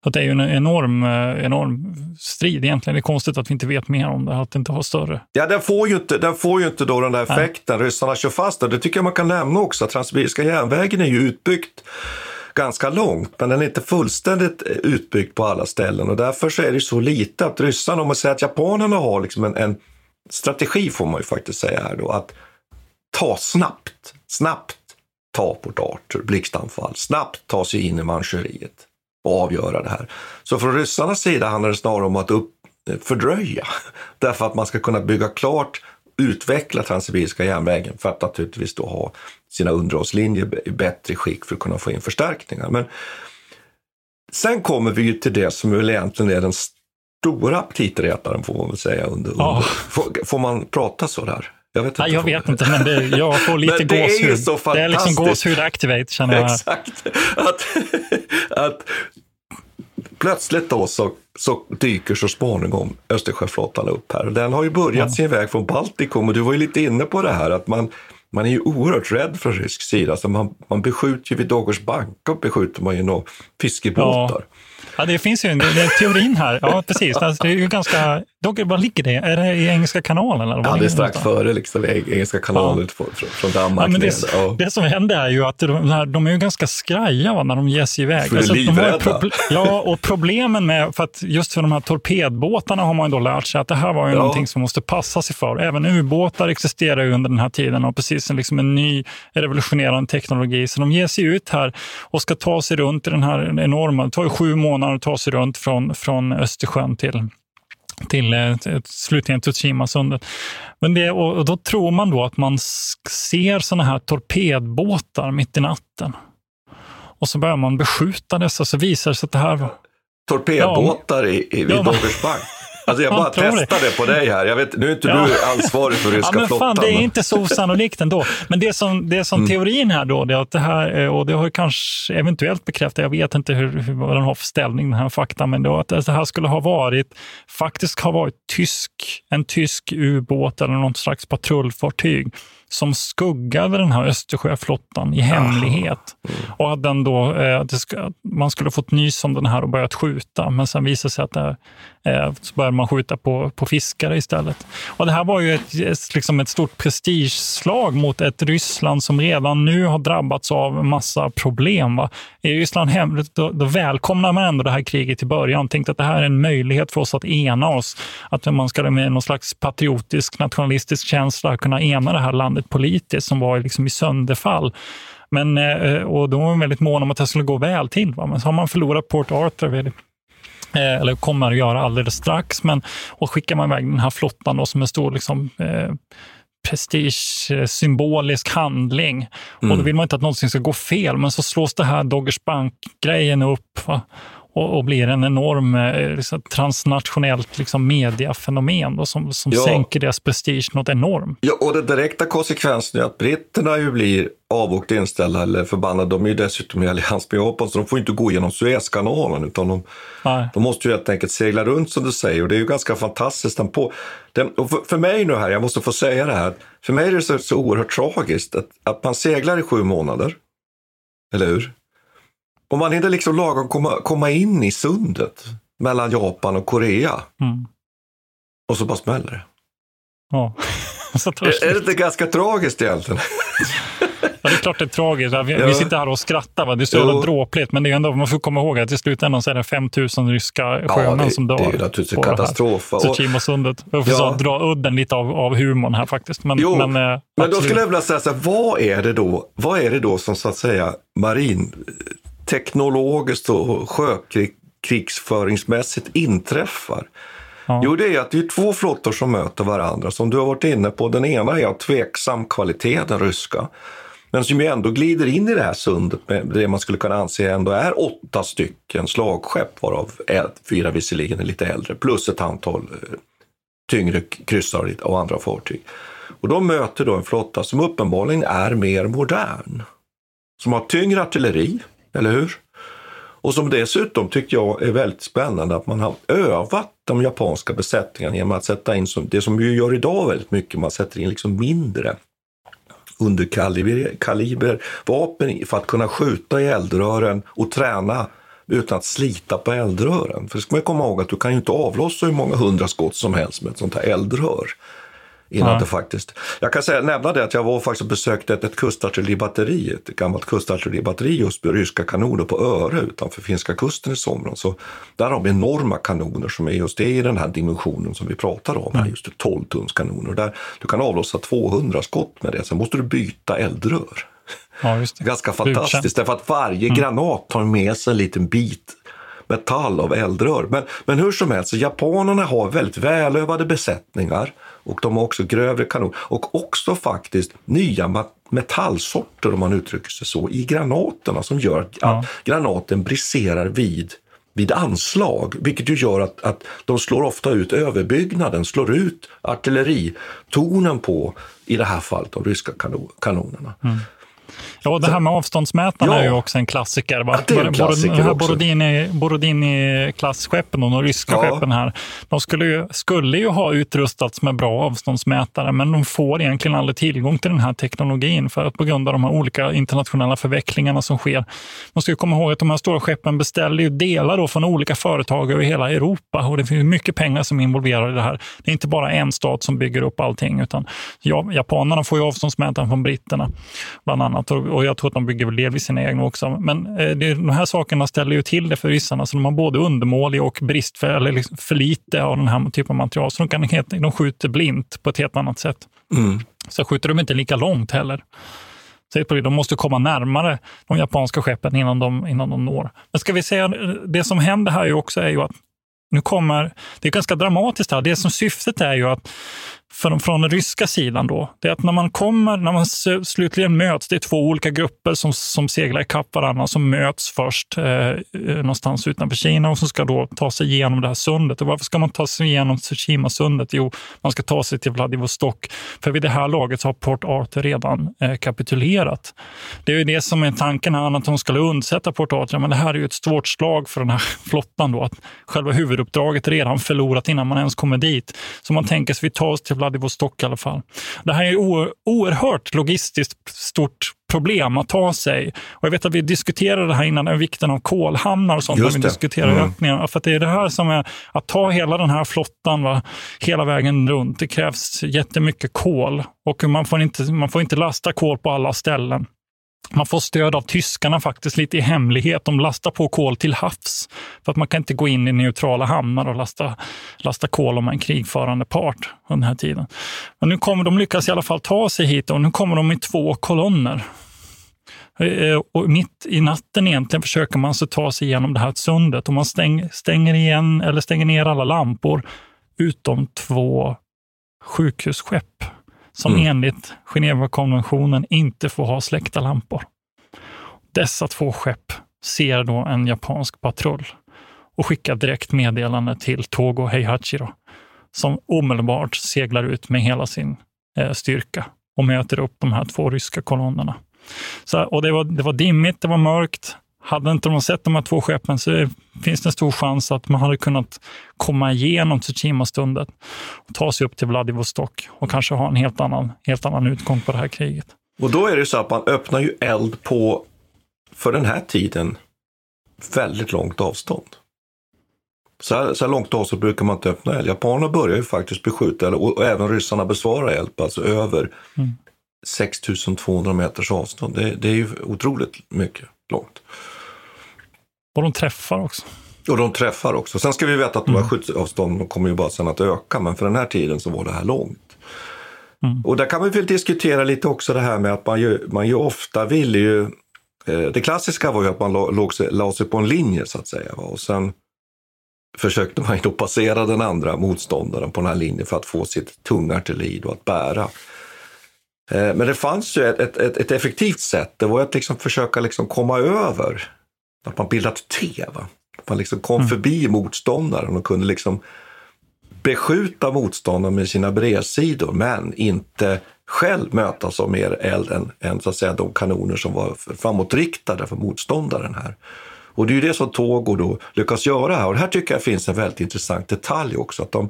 Så det är ju en enorm, eh, enorm strid egentligen. Det är konstigt att vi inte vet mer om det, att det inte har större. Ja, den får ju inte, den får ju inte då den där effekten. Nej. Ryssarna kör fast det. Det tycker jag man kan nämna också. Transsibiriska järnvägen är ju utbyggt ganska långt, men den är inte fullständigt eh, utbyggd på alla ställen och därför så är det så lite att ryssarna, om man säger att japanerna har liksom en, en strategi får man ju faktiskt säga här då, att ta snabbt, snabbt ta Port Arthur, blixtanfall, snabbt ta sig in i Manchuriet och avgöra det här. Så från ryssarnas sida handlar det snarare om att upp, fördröja, därför att man ska kunna bygga klart, utveckla Transsibiriska järnvägen för att naturligtvis då ha sina underhållslinjer i bättre skick för att kunna få in förstärkningar. Men sen kommer vi till det som väl egentligen är den stora aptitretaren får man väl säga. Under, ja. under. Får, får, man prata så där? Jag vet inte, Nej, jag vet inte men det, jag får lite det gåshud. Är så det är liksom gåshud activate känner jag. Exakt. Att, att plötsligt då så, så dyker så småningom Östersjöflottan upp här. Den har ju börjat ja. sin väg från Baltikum och du var ju lite inne på det här att man, man är ju oerhört rädd från rysk sida. Alltså man, man beskjuter ju vid Dogers bank och beskjuter man ju några fiskebåtar. Ja. Ja, det finns ju en, det teorin här. Ja, precis. Alltså, det är ju ganska... Dock, var ligger det? Är det i Engelska kanalen? Eller ja, det är strax före liksom, Engelska kanalen ja. från, från Danmark. Ja, det, ja. det som händer är ju att de, här, de är ju ganska skraja va, när de ger sig iväg. För alltså, de har ja, och problemen med... För att just för de här torpedbåtarna har man ju då lärt sig att det här var ju ja. någonting som måste passa sig för. Även ubåtar existerar ju under den här tiden och precis en, liksom en ny revolutionerande teknologi. Så de ger sig ut här och ska ta sig runt i den här enorma... Det tar ju sju månader att ta sig runt från, från Östersjön till till eh, slutligen Tsushima-sundet. Men det, och då tror man då att man ser såna här torpedbåtar mitt i natten. Och så börjar man beskjuta dessa, så visar det sig att det här... Torpedbåtar ja, i, i, vid ja, Doggersbank? Alltså jag bara testar det. på dig här. Jag vet, nu är inte ja. du ansvarig för ryska ja, men flottan. Fan, det är inte så osannolikt ändå. Men det som, det som mm. teorin här då, det är att det här, eh, och det har kanske eventuellt bekräftat, jag vet inte hur, hur, vad den har för ställning, den här fakta, men då att det här skulle ha varit, faktiskt ha varit tysk, en tysk ubåt eller något slags patrullfartyg som skuggade den här Östersjöflottan i hemlighet. Mm. Och att den då, eh, ska, man skulle fått nys om den här och börjat skjuta, men sen visade sig att det, eh, så började man skjuta på, på fiskare istället. Och det här var ju ett, liksom ett stort prestigeslag mot ett Ryssland som redan nu har drabbats av massa problem. Va? I Ryssland hem, då, då välkomnar man ändå det här kriget i början. Tänkte att det här är en möjlighet för oss att ena oss. Att man ska med någon slags patriotisk, nationalistisk känsla kunna ena det här landet politiskt som var liksom i sönderfall. Men, eh, och då var man väldigt mån om att det skulle gå väl till. Va? Men så har man förlorat Port Arthur Eh, eller kommer att göra alldeles strax. Men, och skickar man iväg den här flottan då, som en stor liksom, eh, prestige, eh, handling. Mm. Och då mm. vill man inte att någonting ska gå fel, men så slås det här Doggers Bank-grejen upp. Va? Och, och blir en enorm eh, liksom, transnationellt liksom, mediafenomen då, som, som ja. sänker deras prestige något enormt. Ja, och den direkta konsekvensen är att britterna ju blir avvokt inställda eller förbannade. De är ju dessutom i allians med Japan, så de får inte gå genom Suezkanalen utan de, de måste ju helt enkelt segla runt som du säger. Och det är ju ganska fantastiskt. Den på, den, för, för, mig nu här, jag måste få säga det här, för mig är det så, så oerhört tragiskt att, att man seglar i sju månader, eller hur? Om man hinner liksom lagom komma, komma in i sundet mellan Japan och Korea Mm. och så bara smäller det. Ja. Det Är, det inte ganska tragiskt egentligen? Ja, det är klart det är tragiskt. Vi, Ja. vi sitter här och skrattar. Va? Det är så jävla dråpligt. Men det är ändå, man får komma ihåg att i slutändan så är det 5 000 ryska sjömän det- som dör. det är ju naturligtvis en katastrof? Och- Tsushima-sundet. Jag får Ja. så dra udden lite av, av humorn här faktiskt. Men, Jo, men, eh, Men då skulle jag vilja säga så här, vad är det då, vad är det då som så att säga marin teknologiskt och sjökrigsföringsmässigt inträffar? Ja. Jo, det är att det är två flottor som möter varandra. Som du har varit inne på, den ena är av tveksam kvalitet, den ryska. Men som ju ändå glider in i det här sundet med det man skulle kunna anse ändå är åtta stycken slagskepp, varav fyra visserligen är lite äldre, plus ett antal eh, tyngre kryssare och andra fartyg. Och de möter då en flotta som uppenbarligen är mer modern. Som har tyngre artilleri, eller hur? Och som dessutom tycker jag är väldigt spännande att man har övat de japanska besättningarna genom att sätta in, som, det som vi gör idag väldigt mycket, man sätter in liksom mindre underkaliber kaliber vapen för att kunna skjuta i eldrören och träna utan att slita på eldrören. För det ska man komma ihåg att du kan ju inte avlossa hur många hundra skott som helst med ett sånt här eldrör. Innan Nej. det faktiskt. Jag kan säga, nämna det att jag var faktiskt besökte ett, ett kustartilleribatteri, ett gammalt kustartilleribatteri just med ryska kanoner på Öre utanför finska kusten i somras. Så där har vi enorma kanoner som är just det i den här dimensionen som vi pratar om, här, just 12 tums kanoner. Där du kan avlossa 200 skott med det, sen måste du byta eldrör. Ja. Ganska fantastiskt, därför att varje granat tar med sig en liten bit metall av eldrör. Men, men hur som helst, japanerna har väldigt välövade besättningar och de har också grövre kanoner och också faktiskt nya metallsorter, om man uttrycker sig så, i granaterna som gör att, att granaten briserar vid vid anslag, vilket ju gör att, att de slår ofta ut överbyggnaden, slår ut artilleritornen på, i det här fallet, de ryska kanon, kanonerna. Ja, det här med avståndsmätarna Ja. är ju också en klassiker. Va? Ja, en klassiker. Borodini, Borodini-klassskeppen och de ryska Ja. skeppen här, de skulle ju, skulle ju ha utrustats med bra avståndsmätare, men de får egentligen aldrig tillgång till den här teknologin för att på grund av de här olika internationella förvecklingarna som sker. Man ska ju komma ihåg att de här stora skeppen beställer ju delar då från olika företag över hela Europa och det finns mycket pengar som är involverade i det här. Det är inte bara en stat som bygger upp allting, utan ja, japanerna får ju avståndsmätaren från britterna bland annat och, och jag tror att de bygger väl delvis sina egna också. Men eh, det, de här sakerna ställer ju till det för ryssarna, så de har både undermålig och bristfällig, eller liksom för lite av den här typen av material, så de, kan de skjuter blint på ett helt annat sätt. Mm. Så skjuter de inte lika långt heller. De måste komma närmare de japanska skeppen innan de, innan de når. Men ska vi säga, det som händer här ju också är ju att nu kommer, det är ganska dramatiskt här, det som syftet är ju att från, från den ryska sidan då, det är att när man kommer, när man slutligen möts, det är två olika grupper som, som seglar ikapp varandra, som möts först eh, eh, någonstans utanför Kina och som ska då ta sig igenom det här sundet. Och varför ska man ta sig igenom Tsushima-sundet? Jo, man ska ta sig till Vladivostok, för vid det här laget så har Port Arthur redan eh, kapitulerat. Det är ju det som är tanken här, att de skulle undsätta Port Arthur, men det här är ju ett svårt slag för den här flottan då, att själva huvuduppdraget är redan förlorat innan man ens kommer dit. Så man tänker sig vi tar oss till Vladivostok i alla fall. Det här är oerhört logistiskt stort problem att ta sig. Och jag vet att vi diskuterade det här innan, vikten av kolhamnar och sånt, Just när vi det. diskuterar Mm. ökningar. För att det är det här som är, att ta hela den här flottan va, hela vägen runt. Det krävs jättemycket kol och man får, inte, man får inte lasta kol på alla ställen. Man får stöd av tyskarna faktiskt lite i hemlighet. De lastar på kol till havs. För att man kan inte gå in i neutrala hamnar och lasta, lasta kol om man är en krigförande part under den här tiden. Men nu kommer de lyckas i alla fall ta sig hit och nu kommer de i två kolonner. Eh, eh, och mitt i natten egentligen försöker man så ta sig igenom det här sundet och man stäng, stänger igen eller stänger ner alla lampor utom två sjukhusskepp som Mm. enligt Genèvekonventionen inte får ha släckta lampor. Dessa två skepp ser då en japansk patrull och skickar direkt meddelande till Togo Heihachiro som omedelbart seglar ut med hela sin eh, styrka och möter upp de här två ryska kolonnerna. Så, och det var, det var dimmigt, det var mörkt. Hade inte de sett de här två skeppen så finns det en stor chans att man hade kunnat komma igenom Tsushima-stundet och ta sig upp till Vladivostok och kanske ha en helt annan, helt annan utgång på det här kriget. Och då är det så att man öppnar ju eld på, för den här tiden, väldigt långt avstånd. Så här, så här långt avstånd brukar man inte öppna eld. Japanerna börjar ju faktiskt beskjuta, och, och även ryssarna besvarar eld alltså över Mm. 6200 meters avstånd. Det, det är ju otroligt mycket långt. Och de träffar också. Och de träffar också. Sen ska vi veta att de här skyddsavstånden kommer ju bara sen att öka, men för den här tiden så var det här långt. Och där kan vi väl diskutera lite också det här med att man ju, man ju ofta ville ju... Eh, det klassiska var ju att man låg sig, la sig på en linje så att säga. Va? Och sen försökte man ju då passera den andra motståndaren på den här linjen för att få sitt tunga artilleri att bära. Eh, men det fanns ju ett, ett, ett, ett effektivt sätt. Det var att liksom försöka liksom komma över. Att man bildade ett T. Va? Att man liksom kom förbi motståndaren och kunde liksom beskjuta motståndaren med sina bredsidor men inte själv mötas av mer eld än, än så att säga, de kanoner som var framåtriktade för motståndaren här. Och det är ju det som Togo då lyckas göra här. Och här tycker jag finns en väldigt intressant detalj också. Att de,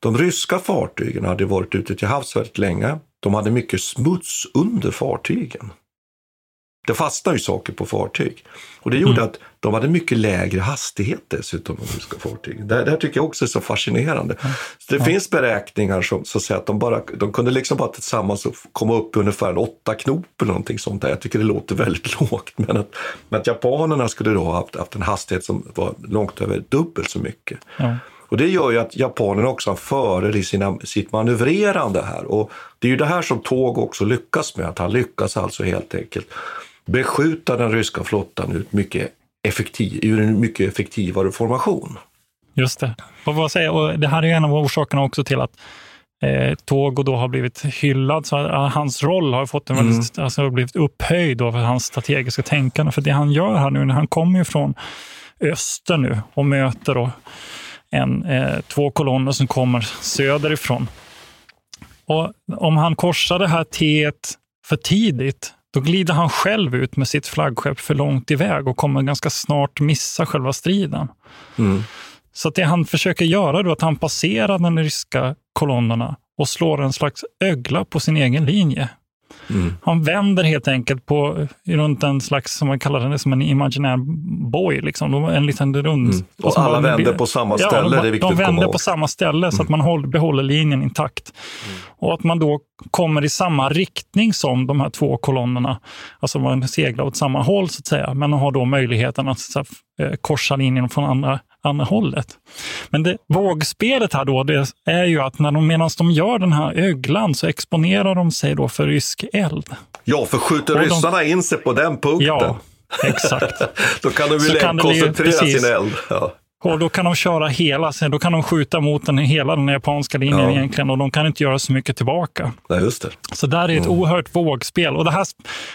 de ryska fartygen hade varit ute till havs väldigt länge. De hade mycket smuts under fartygen. Det fastnade ju saker på fartyg. Och det gjorde att de hade mycket lägre hastighet dessutom, de ryska fartygen. Det, det här tycker jag också är så fascinerande. Så det finns beräkningar som att säga, att de, bara, de kunde liksom bara tillsammans komma upp i ungefär en åtta knop eller någonting sånt där. Jag tycker det låter väldigt lågt. Men att, men att japanerna skulle då ha haft, haft en hastighet som var långt över dubbelt så mycket. Och det gör ju att japanerna också har fördel i sina, sitt manövrerande här. Och det är ju det här som Tåg också lyckas med, att han lyckas alltså helt enkelt beskjuta den ryska flottan ur, mycket effektiv, ur en mycket effektivare formation. Just det. Och vad säger, och det här är en av orsakerna också till att eh, Togo då har blivit hyllad. Så eh, hans roll har fått en väldigt, alltså, har blivit upphöjd för hans strategiska tänkande. För det han gör här nu, när han kommer ju från öster nu och möter då en, eh, två kolonner som kommer söderifrån. Och om han korsar det här T för tidigt, då glider han själv ut med sitt flaggskepp för långt iväg och kommer ganska snart missa själva striden. Så att det han försöker göra då är att han passerar de ryska kolonnerna och slår en slags ögla på sin egen linje. Han vänder helt enkelt på runt en slags, som man kallar det, som en imaginär boj. Liksom. En liten rund... Mm. Och som alla vänder på samma ställe, de, det är viktigt De vänder på samma ställe så att man håller, behåller linjen intakt. Och att man då kommer i samma riktning som de här två kolonnerna. Alltså man seglar åt samma håll så att säga, men har då möjligheten att att eh, korsa linjen från andra, andra hållet. Men det, vågspelet här då, det är ju att när de, medan de gör den här öglan så exponerar de sig då för rysk eld. Ja, för skjuter Och de- ryssarna in sig på den punkten, Ja, exakt. då kan de ju kan koncentrera precis. sin eld. Ja. Och då kan de köra hela, då kan de skjuta mot den, hela den japanska linjen Ja. egentligen och de kan inte göra så mycket tillbaka. Nej, just det. Så där är ett Mm. oerhört vågspel. Och det här,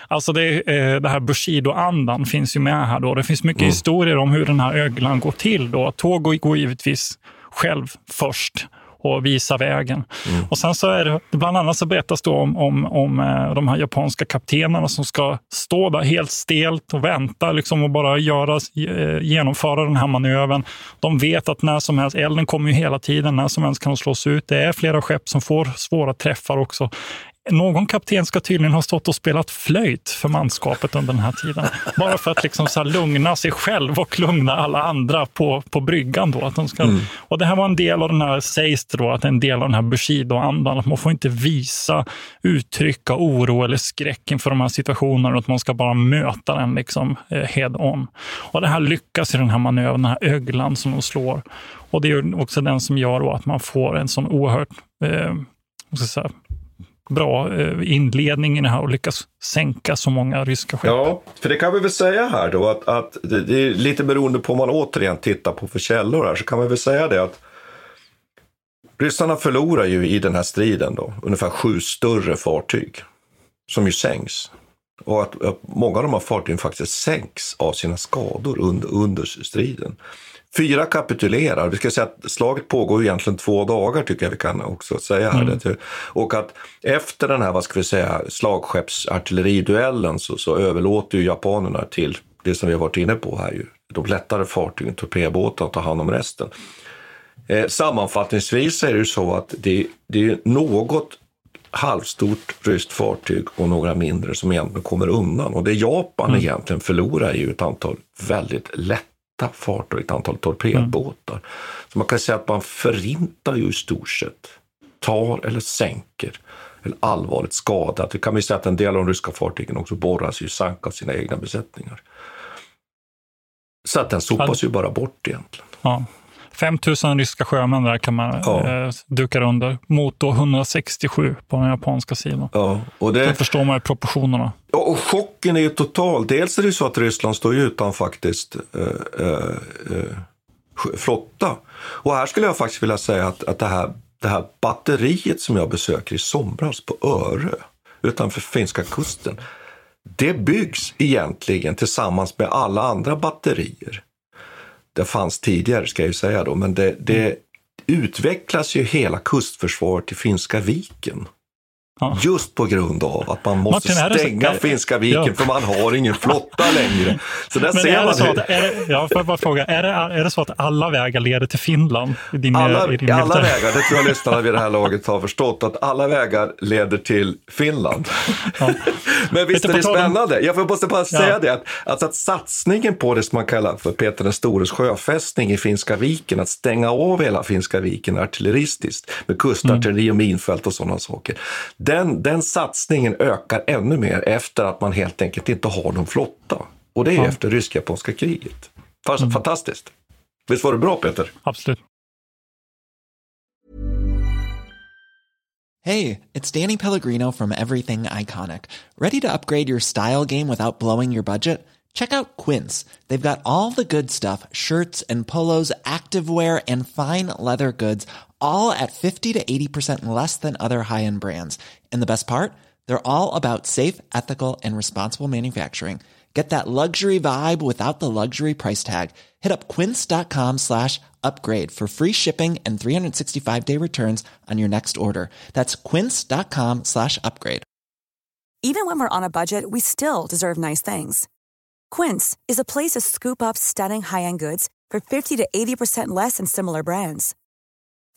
alltså det, eh, det här Bushido-andan finns ju med här. Då. Det finns mycket Mm. historier om hur den här öglan går till. Då. Togo går givetvis själv först och visar vägen. Mm. Och sen så är det, bland annat så berättas det om, om, om eh, de här japanska kaptenerna som ska stå där helt stelt och vänta liksom, och bara göra, eh, genomföra den här manövern. De vet att när som helst, elden kommer ju hela tiden, när som helst kan de slås ut. Det är flera skepp som får svåra träffar också. Någon kapten ska tydligen ha stått och spelat flöjt för manskapet under den här tiden. Bara för att liksom så lugna sig själv och lugna alla andra på, på bryggan. Då, att de ska, Mm. och det här var en del av den här, sägs det då, att en del av den här Bushido-andan. Att man får inte visa, uttrycka oro eller skräck inför de här situationerna. Att man ska bara möta den liksom, eh, head on. Och det här lyckas i den här manövern, den här öglan som de slår. Och det är också den som gör att man får en sån oerhört eh, säga, bra eh, inledning i det här och lyckas sänka så många ryska skepp. Ja, för det kan vi väl säga här då att, att det, det är lite beroende på om man återigen tittar på för källor här så kan vi väl säga det att ryssarna förlorar ju i den här striden då ungefär sju större fartyg som ju sänks. Och att, att många av de här fartygen faktiskt sänks av sina skador under, under striden. Fyra kapitulerar. Vi ska säga att slaget pågår egentligen två dagar tycker jag vi kan också säga här. Mm. Det- Och att efter den här, vad ska vi säga, slagskeppsartilleriduellen så, så överlåter ju japanerna till det som vi har varit inne på här ju. De lättare fartygen, torpedbåtarna, tar hand om resten. Eh, sammanfattningsvis är det ju så att det, det är något halvstort ryskt fartyg och några mindre som egentligen kommer undan. Och det Japan Mm. egentligen förlorar är ju ett antal väldigt lätta fartyg, ett antal torpedbåtar. Mm. Så man kan säga att man förintar ju i stort sett, tar eller sänker eller allvarligt skadar. Det kan vi säga att en del av de ryska fartygen också borras ju sank av sina egna besättningar. Så att den sopas ju bara bort egentligen. Ja. 5 000 ryska sjömän där kan man Ja. eh, duka under mot då 167 på den japanska sidan. Ja, och det... Då förstår man ju proportionerna. Ja, och chocken är ju total. Dels är det ju så att Ryssland står ju utan faktiskt eh, eh, eh, flotta. Och här skulle jag faktiskt vilja säga att, att det, här, det här batteriet som jag besöker i somras på Örö utanför finska kusten. Det byggs egentligen tillsammans med alla andra batterier. Det fanns tidigare ska jag ju säga då, men det, det utvecklas ju hela kustförsvaret i Finska viken. Just på grund av att man måste Martin, så- stänga är- Finska viken Ja. för man har ingen flotta längre. Så där Men ser man så hur- att, är det, ja, får jag bara fråga, är det, är det så att alla vägar leder till Finland? Din, alla, din alla vägar, det tror jag lyssnarna vid det här laget har förstått, att alla vägar leder till Finland. Men visst är det spännande? Jag måste bara säga Ja. det, att, alltså att satsningen på det som man kallar för Peter den stores sjöfästning i Finska viken, att stänga av hela Finska viken artilleristiskt med kustartilleri och minfält och sådana saker. Den, den satsningen ökar ännu mer efter att man helt enkelt inte har någon flotta. Och det är Ja. Mm. efter rysk-japanska kriget. Fast, Fantastiskt. Visst var det bra Peter? Absolut. Hey, it's Danny Pellegrino from Everything Iconic. Ready to upgrade your style game without blowing your budget? Check out Quince. They've got all the good stuff shirts and polos, activewear, and fine leather goods, all at 50 to 80% less than other high end brands. And the best part? They're all about safe, ethical, and responsible manufacturing. Get that luxury vibe without the luxury price tag. Hit up quince.com slash upgrade for free shipping and 365 day returns on your next order. That's quince.com slash upgrade. Even when we're on a budget, we still deserve nice things. Quince is a place to scoop up stunning high-end goods for 50 to 80% less than similar brands.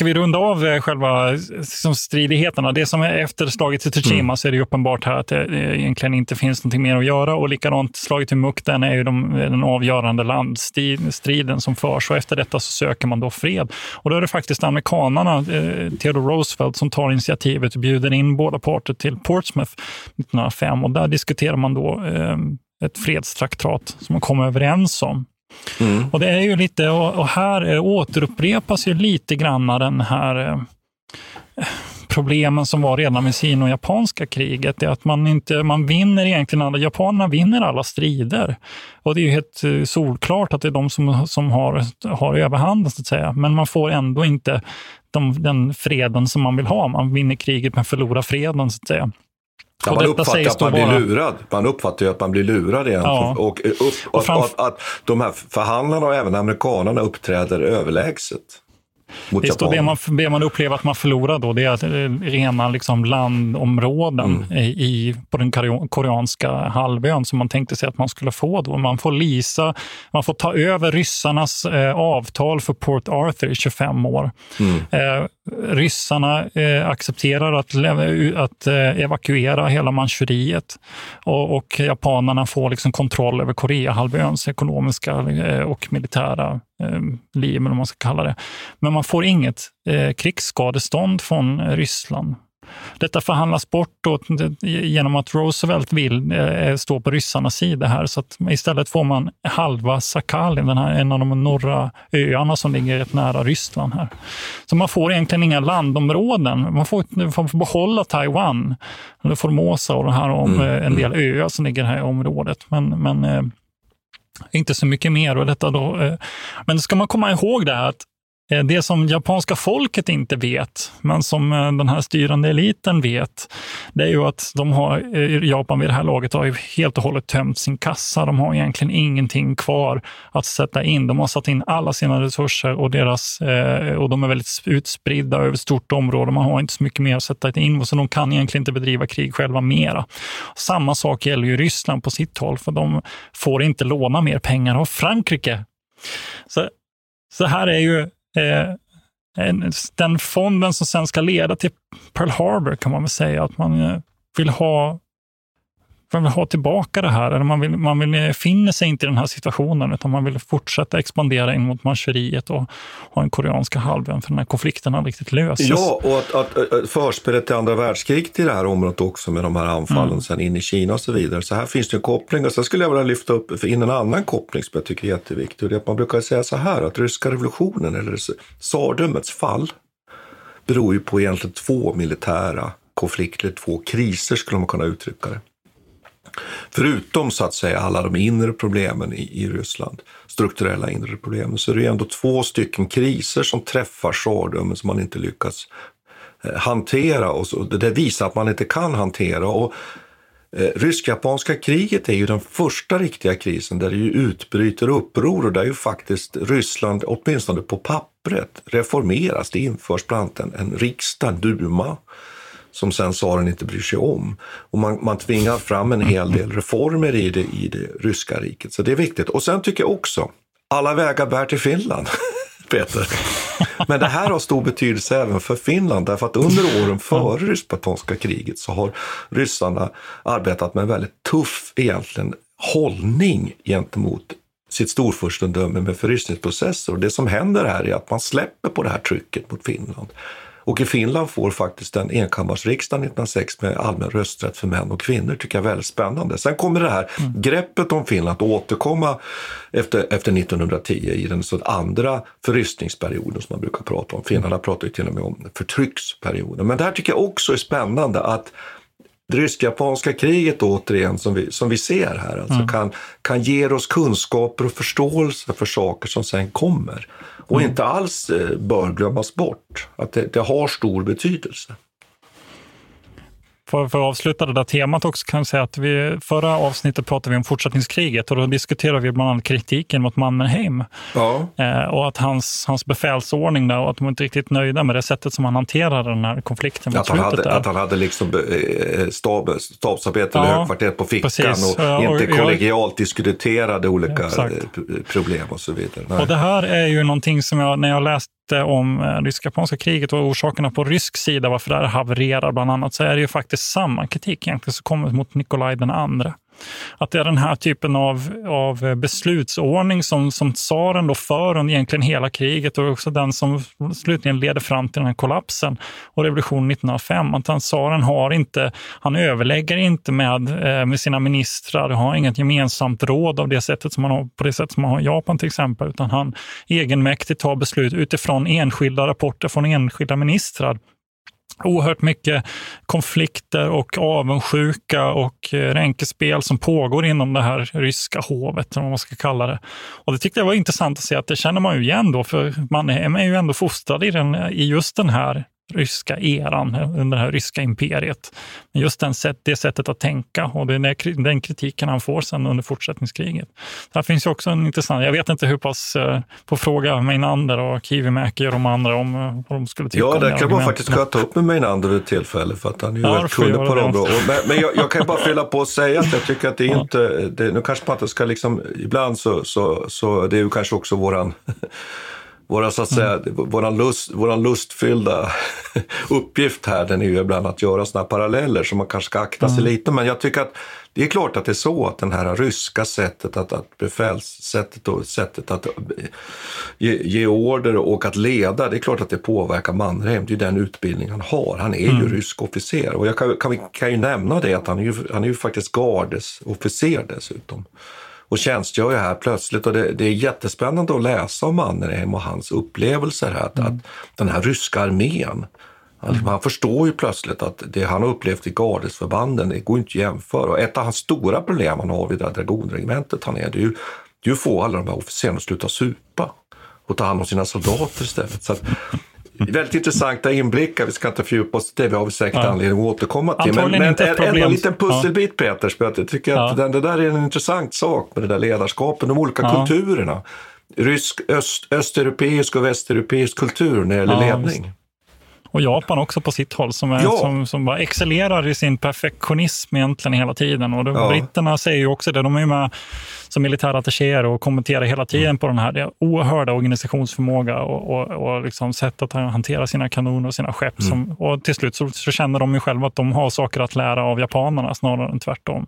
Ska vi runda av eh, själva liksom, stridigheterna? Det som är efter slaget i Tsushima Mm. så är det uppenbart här att det det egentligen inte finns någonting mer att göra. Och likadant, slaget i Mukden är ju de, den avgörande landstriden som förs och efter detta så söker man då fred. Och då är det faktiskt amerikanarna, eh, Theodore Roosevelt, som tar initiativet och bjuder in båda parter till Portsmouth 1905 och där diskuterar man då eh, ett fredstraktat som man kommer överens om. Mm. Och det är ju lite, och här eh, återupprepas ju lite grann den här eh, problemen som var redan med sino-japanska kriget. Det är att man inte, man vinner egentligen alla, japanerna vinner alla strider. Och det är ju helt eh, solklart att det är de som, som har, har överhanden så att säga. Men man får ändå inte de, den freden som man vill ha. Man vinner kriget men förlorar freden så att säga. Ja, Och man uppfattar att man blir lurad. Man uppfattar ju att man blir lurad egentligen. Ja. Och, upp, och, framf- att, att de här förhandlarna och även amerikanerna uppträder överlägset. Mot Visst, och det man, det man upplever att man förlorar då, det är eh, rena liksom landområden Mm. i, på den korea- koreanska halvön som man tänkte sig att man skulle få. Då. Man får lisa, man får ta över ryssarnas eh, avtal för Port Arthur i 25 år. Mm. Eh, ryssarna eh, accepterar att, att eh, evakuera hela Manchuriet och, och japanerna får liksom kontroll över Koreahalvöns ekonomiska eh, och militära eh, liv, eller vad man ska kalla det. Men man får inget eh, krigsskadestånd från Ryssland. Detta förhandlas bort då, genom att Roosevelt vill eh, stå på ryssarnas sida här. Så istället får man halva Sakhalin, den här, en av de norra öarna som ligger rätt nära Ryssland. här. Så man får egentligen inga landområden. Man får, man får behålla Taiwan, eller Formosa och det här om, mm. Eh, en del öar som ligger här i området. Men, men eh, inte så mycket mer. Och detta då, eh, men ska man komma ihåg det här att Eh, Eh, det som japanska folket inte vet, men som eh, den här styrande eliten vet, det är ju att de har, eh, Japan vid det här laget har ju helt och hållet tömt sin kassa. De har egentligen ingenting kvar att sätta in. De har satt in alla sina resurser och, deras, och de är väldigt utspridda över ett stort område. Man har inte så mycket mer att sätta in, så de kan egentligen inte bedriva krig själva mera. Samma sak gäller ju Ryssland på sitt håll, för de får inte låna mer pengar av Frankrike. Så, så här är ju Eh, den fonden som sen ska leda till Pearl Harbor kan man väl säga att man eh, vill ha man vill ha tillbaka det här. Eller man, vill, man vill, finner sig inte i den här situationen, utan man vill fortsätta expandera in mot Manchuriet och ha en koreanska halvön, för den här konflikten har riktigt löses. Ja, och att, att, att förspelet till andra världskriget i det här området också med de här anfallen mm. sen in i Kina och så vidare. Så här finns det en koppling. Och sen skulle jag vilja lyfta upp in en annan koppling som jag tycker är jätteviktig. Det är att man brukar säga så här att ryska revolutionen, eller tsardömets fall, beror ju på egentligen två militära konflikter, två kriser skulle man kunna uttrycka det. Förutom så att säga alla de inre problemen i, i Ryssland, strukturella inre problemen, så är det ändå två stycken kriser som träffar tsardömen som man inte lyckas eh, hantera. Och så, det visar att man inte kan hantera. Och, eh, Rysk-japanska kriget är ju den första riktiga krisen där det ju utbryter uppror och där ju faktiskt Ryssland, åtminstone på pappret, reformeras. Det införs bland annat en, en riksdag, en duma, som sen tsaren inte bryr sig om. Och man, man tvingar fram en hel del reformer i det, i det ryska riket. Så det är viktigt. Och sen tycker jag också, alla vägar bär till Finland. Peter. Men det här har stor betydelse även för Finland därför att under åren före rysk-japanska kriget så har ryssarna arbetat med en väldigt tuff egentligen hållning gentemot sitt storfurstendöme med förryskningsprocesser. Och det som händer här är att man släpper på det här trycket mot Finland. Och i Finland får faktiskt en enkammarsriksdag 1906 med allmän rösträtt för män och kvinnor, tycker jag är väldigt spännande. Sen kommer det här mm. greppet om Finland att återkomma efter, efter 1910 i den så andra förryskningsperioden som man brukar prata om. Finnarna pratar ju till och med om förtrycksperioden. Men det här tycker jag också är spännande att det rysk-japanska kriget återigen som vi, som vi ser här alltså mm. kan, kan ge oss kunskaper och förståelse för saker som sen kommer och mm. inte alls eh, bör glömmas bort. Att det, det har stor betydelse. För, för att avsluta det där temat också kan jag säga att vi förra avsnittet pratade vi om fortsättningskriget och då diskuterade vi bland annat kritiken mot Mannerheim. Ja. Eh, och att hans, hans befälsordning där, och att de inte riktigt nöjda med det sättet som han hanterade den här konflikten att han, hade, där. att han hade liksom eh, stab, stabsarbete ja, eller högkvarteret på fickan precis. och inte och, kollegialt diskuterade olika exakt. problem och så vidare. Nej. Och det här är ju någonting som jag, när jag läst om eh, rysk-japanska kriget och orsakerna på rysk sida, varför det här havererar bland annat, så är det ju faktiskt samma kritik egentligen som kommer mot Nikolaj den andra. Att det är den här typen av, av beslutsordning som, som tsaren då för under egentligen hela kriget och också den som slutligen leder fram till den här kollapsen och revolutionen 1905. Att han, tsaren har inte, han överlägger inte med, eh, med sina ministrar, har inget gemensamt råd av det sättet som man har, på det sätt som man har i Japan till exempel, utan han egenmäktigt tar beslut utifrån enskilda rapporter från enskilda ministrar oerhört mycket konflikter och avundsjuka och eh, ränkespel som pågår inom det här ryska hovet, eller vad man ska kalla det. Och det tyckte jag var intressant att se att det känner man ju igen då, för man är ju ändå fostrad i, den, i just den här ryska eran, under det här ryska imperiet. Men just den sätt, det sättet att tänka och är den kritiken han får sen under fortsättningskriget. Där finns ju också en intressant, jag vet inte hur pass, eh, på fråga Meinander och Kivimäki och de andra om eh, vad de skulle tycka ja, det. Kan man faktiskt ta upp med Meinander vid ett tillfälle för att han är ju ja, kunnig på det området. Men, men jag, jag, kan bara fylla på och säga att jag tycker att det är inte, det, nu kanske man inte ska liksom, ibland så, så, så det är ju kanske också våran våra, så att säga, mm. våran, lust, våran lustfyllda uppgift här den är ju ibland att göra sådana paralleller som man kanske ska akta sig mm. lite. Men jag tycker att det är klart att det är så att det här ryska sättet att, att befälssättet och sättet att ge, ge, order och att leda, det är klart att det påverkar Mannerheim. Det är den utbildning han har. Han är mm. ju rysk officer och jag kan, kan, kan ju nämna det att han är ju, han är ju faktiskt gardesofficer dessutom och tjänstgör ju här plötsligt. Och det, det, är jättespännande att läsa om Mannerheim och hans upplevelser här. Att, mm. att den här ryska armén, mm. man förstår ju plötsligt att det han har upplevt i gardesförbanden, det går inte att jämföra. Och ett av hans stora problem han har vid det här dragonregementet han är, det är ju, det är att få alla de här officerarna att sluta supa och ta hand om sina soldater istället. Så att, Väldigt intressanta inblickar. Vi ska inte fördjupa oss i det. Vi har säkert ja. anledning att återkomma till. Men, men en, en, en liten pusselbit ja. Peter, jag tycker ja. att den, det där är en intressant sak med det där ledarskapet, de olika ja. kulturerna. Rysk, öst, östeuropeisk och västeuropeisk kultur när det gäller ledning. Visst. Och Japan också på sitt håll, som, är, ja. som, som bara excellerar i sin perfektionism egentligen hela tiden. Och de, ja. Britterna säger ju också det. De är med som militärattachéer och kommenterar hela tiden mm. på den här det oerhörda organisationsförmåga och, och, och liksom sätt att hantera sina kanoner och sina skepp. Mm. Som, och till slut så, så, känner de ju själva att de har saker att lära av japanerna snarare än tvärtom.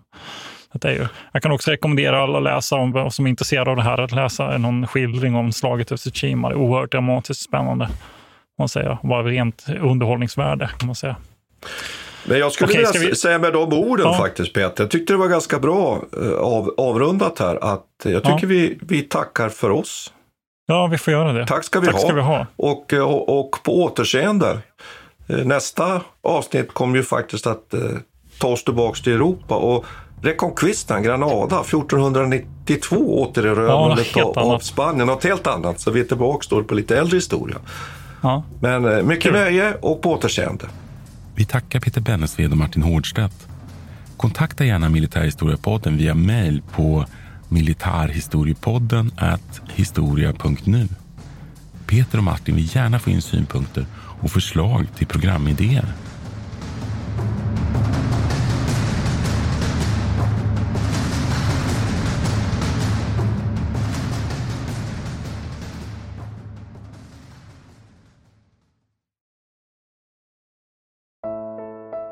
Det är ju, jag kan också rekommendera alla att läsa, om, som är intresserade av det här, att läsa någon skildring om slaget över Tsushima. Det är oerhört dramatiskt spännande man säga. Var rent underhållningsvärde kan man säga. Men jag skulle Okej, vilja vi... säga med de orden ja. faktiskt Peter. Jag tyckte det var ganska bra eh, av, avrundat här. Att jag tycker ja. vi, vi tackar för oss. Ja, vi får göra det. Tack ska vi, Tack ha. Ska vi ha. Och, eh, och, och, på återseende. Eh, nästa avsnitt kommer ju faktiskt att eh, ta oss tillbaka till Europa. Och Reconquistan, Granada, 1492 återerövrandet ja, av Spanien. Något helt annat. Så vi är tillbaka då på lite äldre historia. Ja. Men eh, mycket Kul. nöje och på återseende. Vi tackar Peter Bennesved och Martin Hårdstedt. Kontakta gärna Militärhistoriepodden via mejl på militarhistoriepodden historia.nu. Peter och Martin vill gärna få in synpunkter och förslag till programidéer.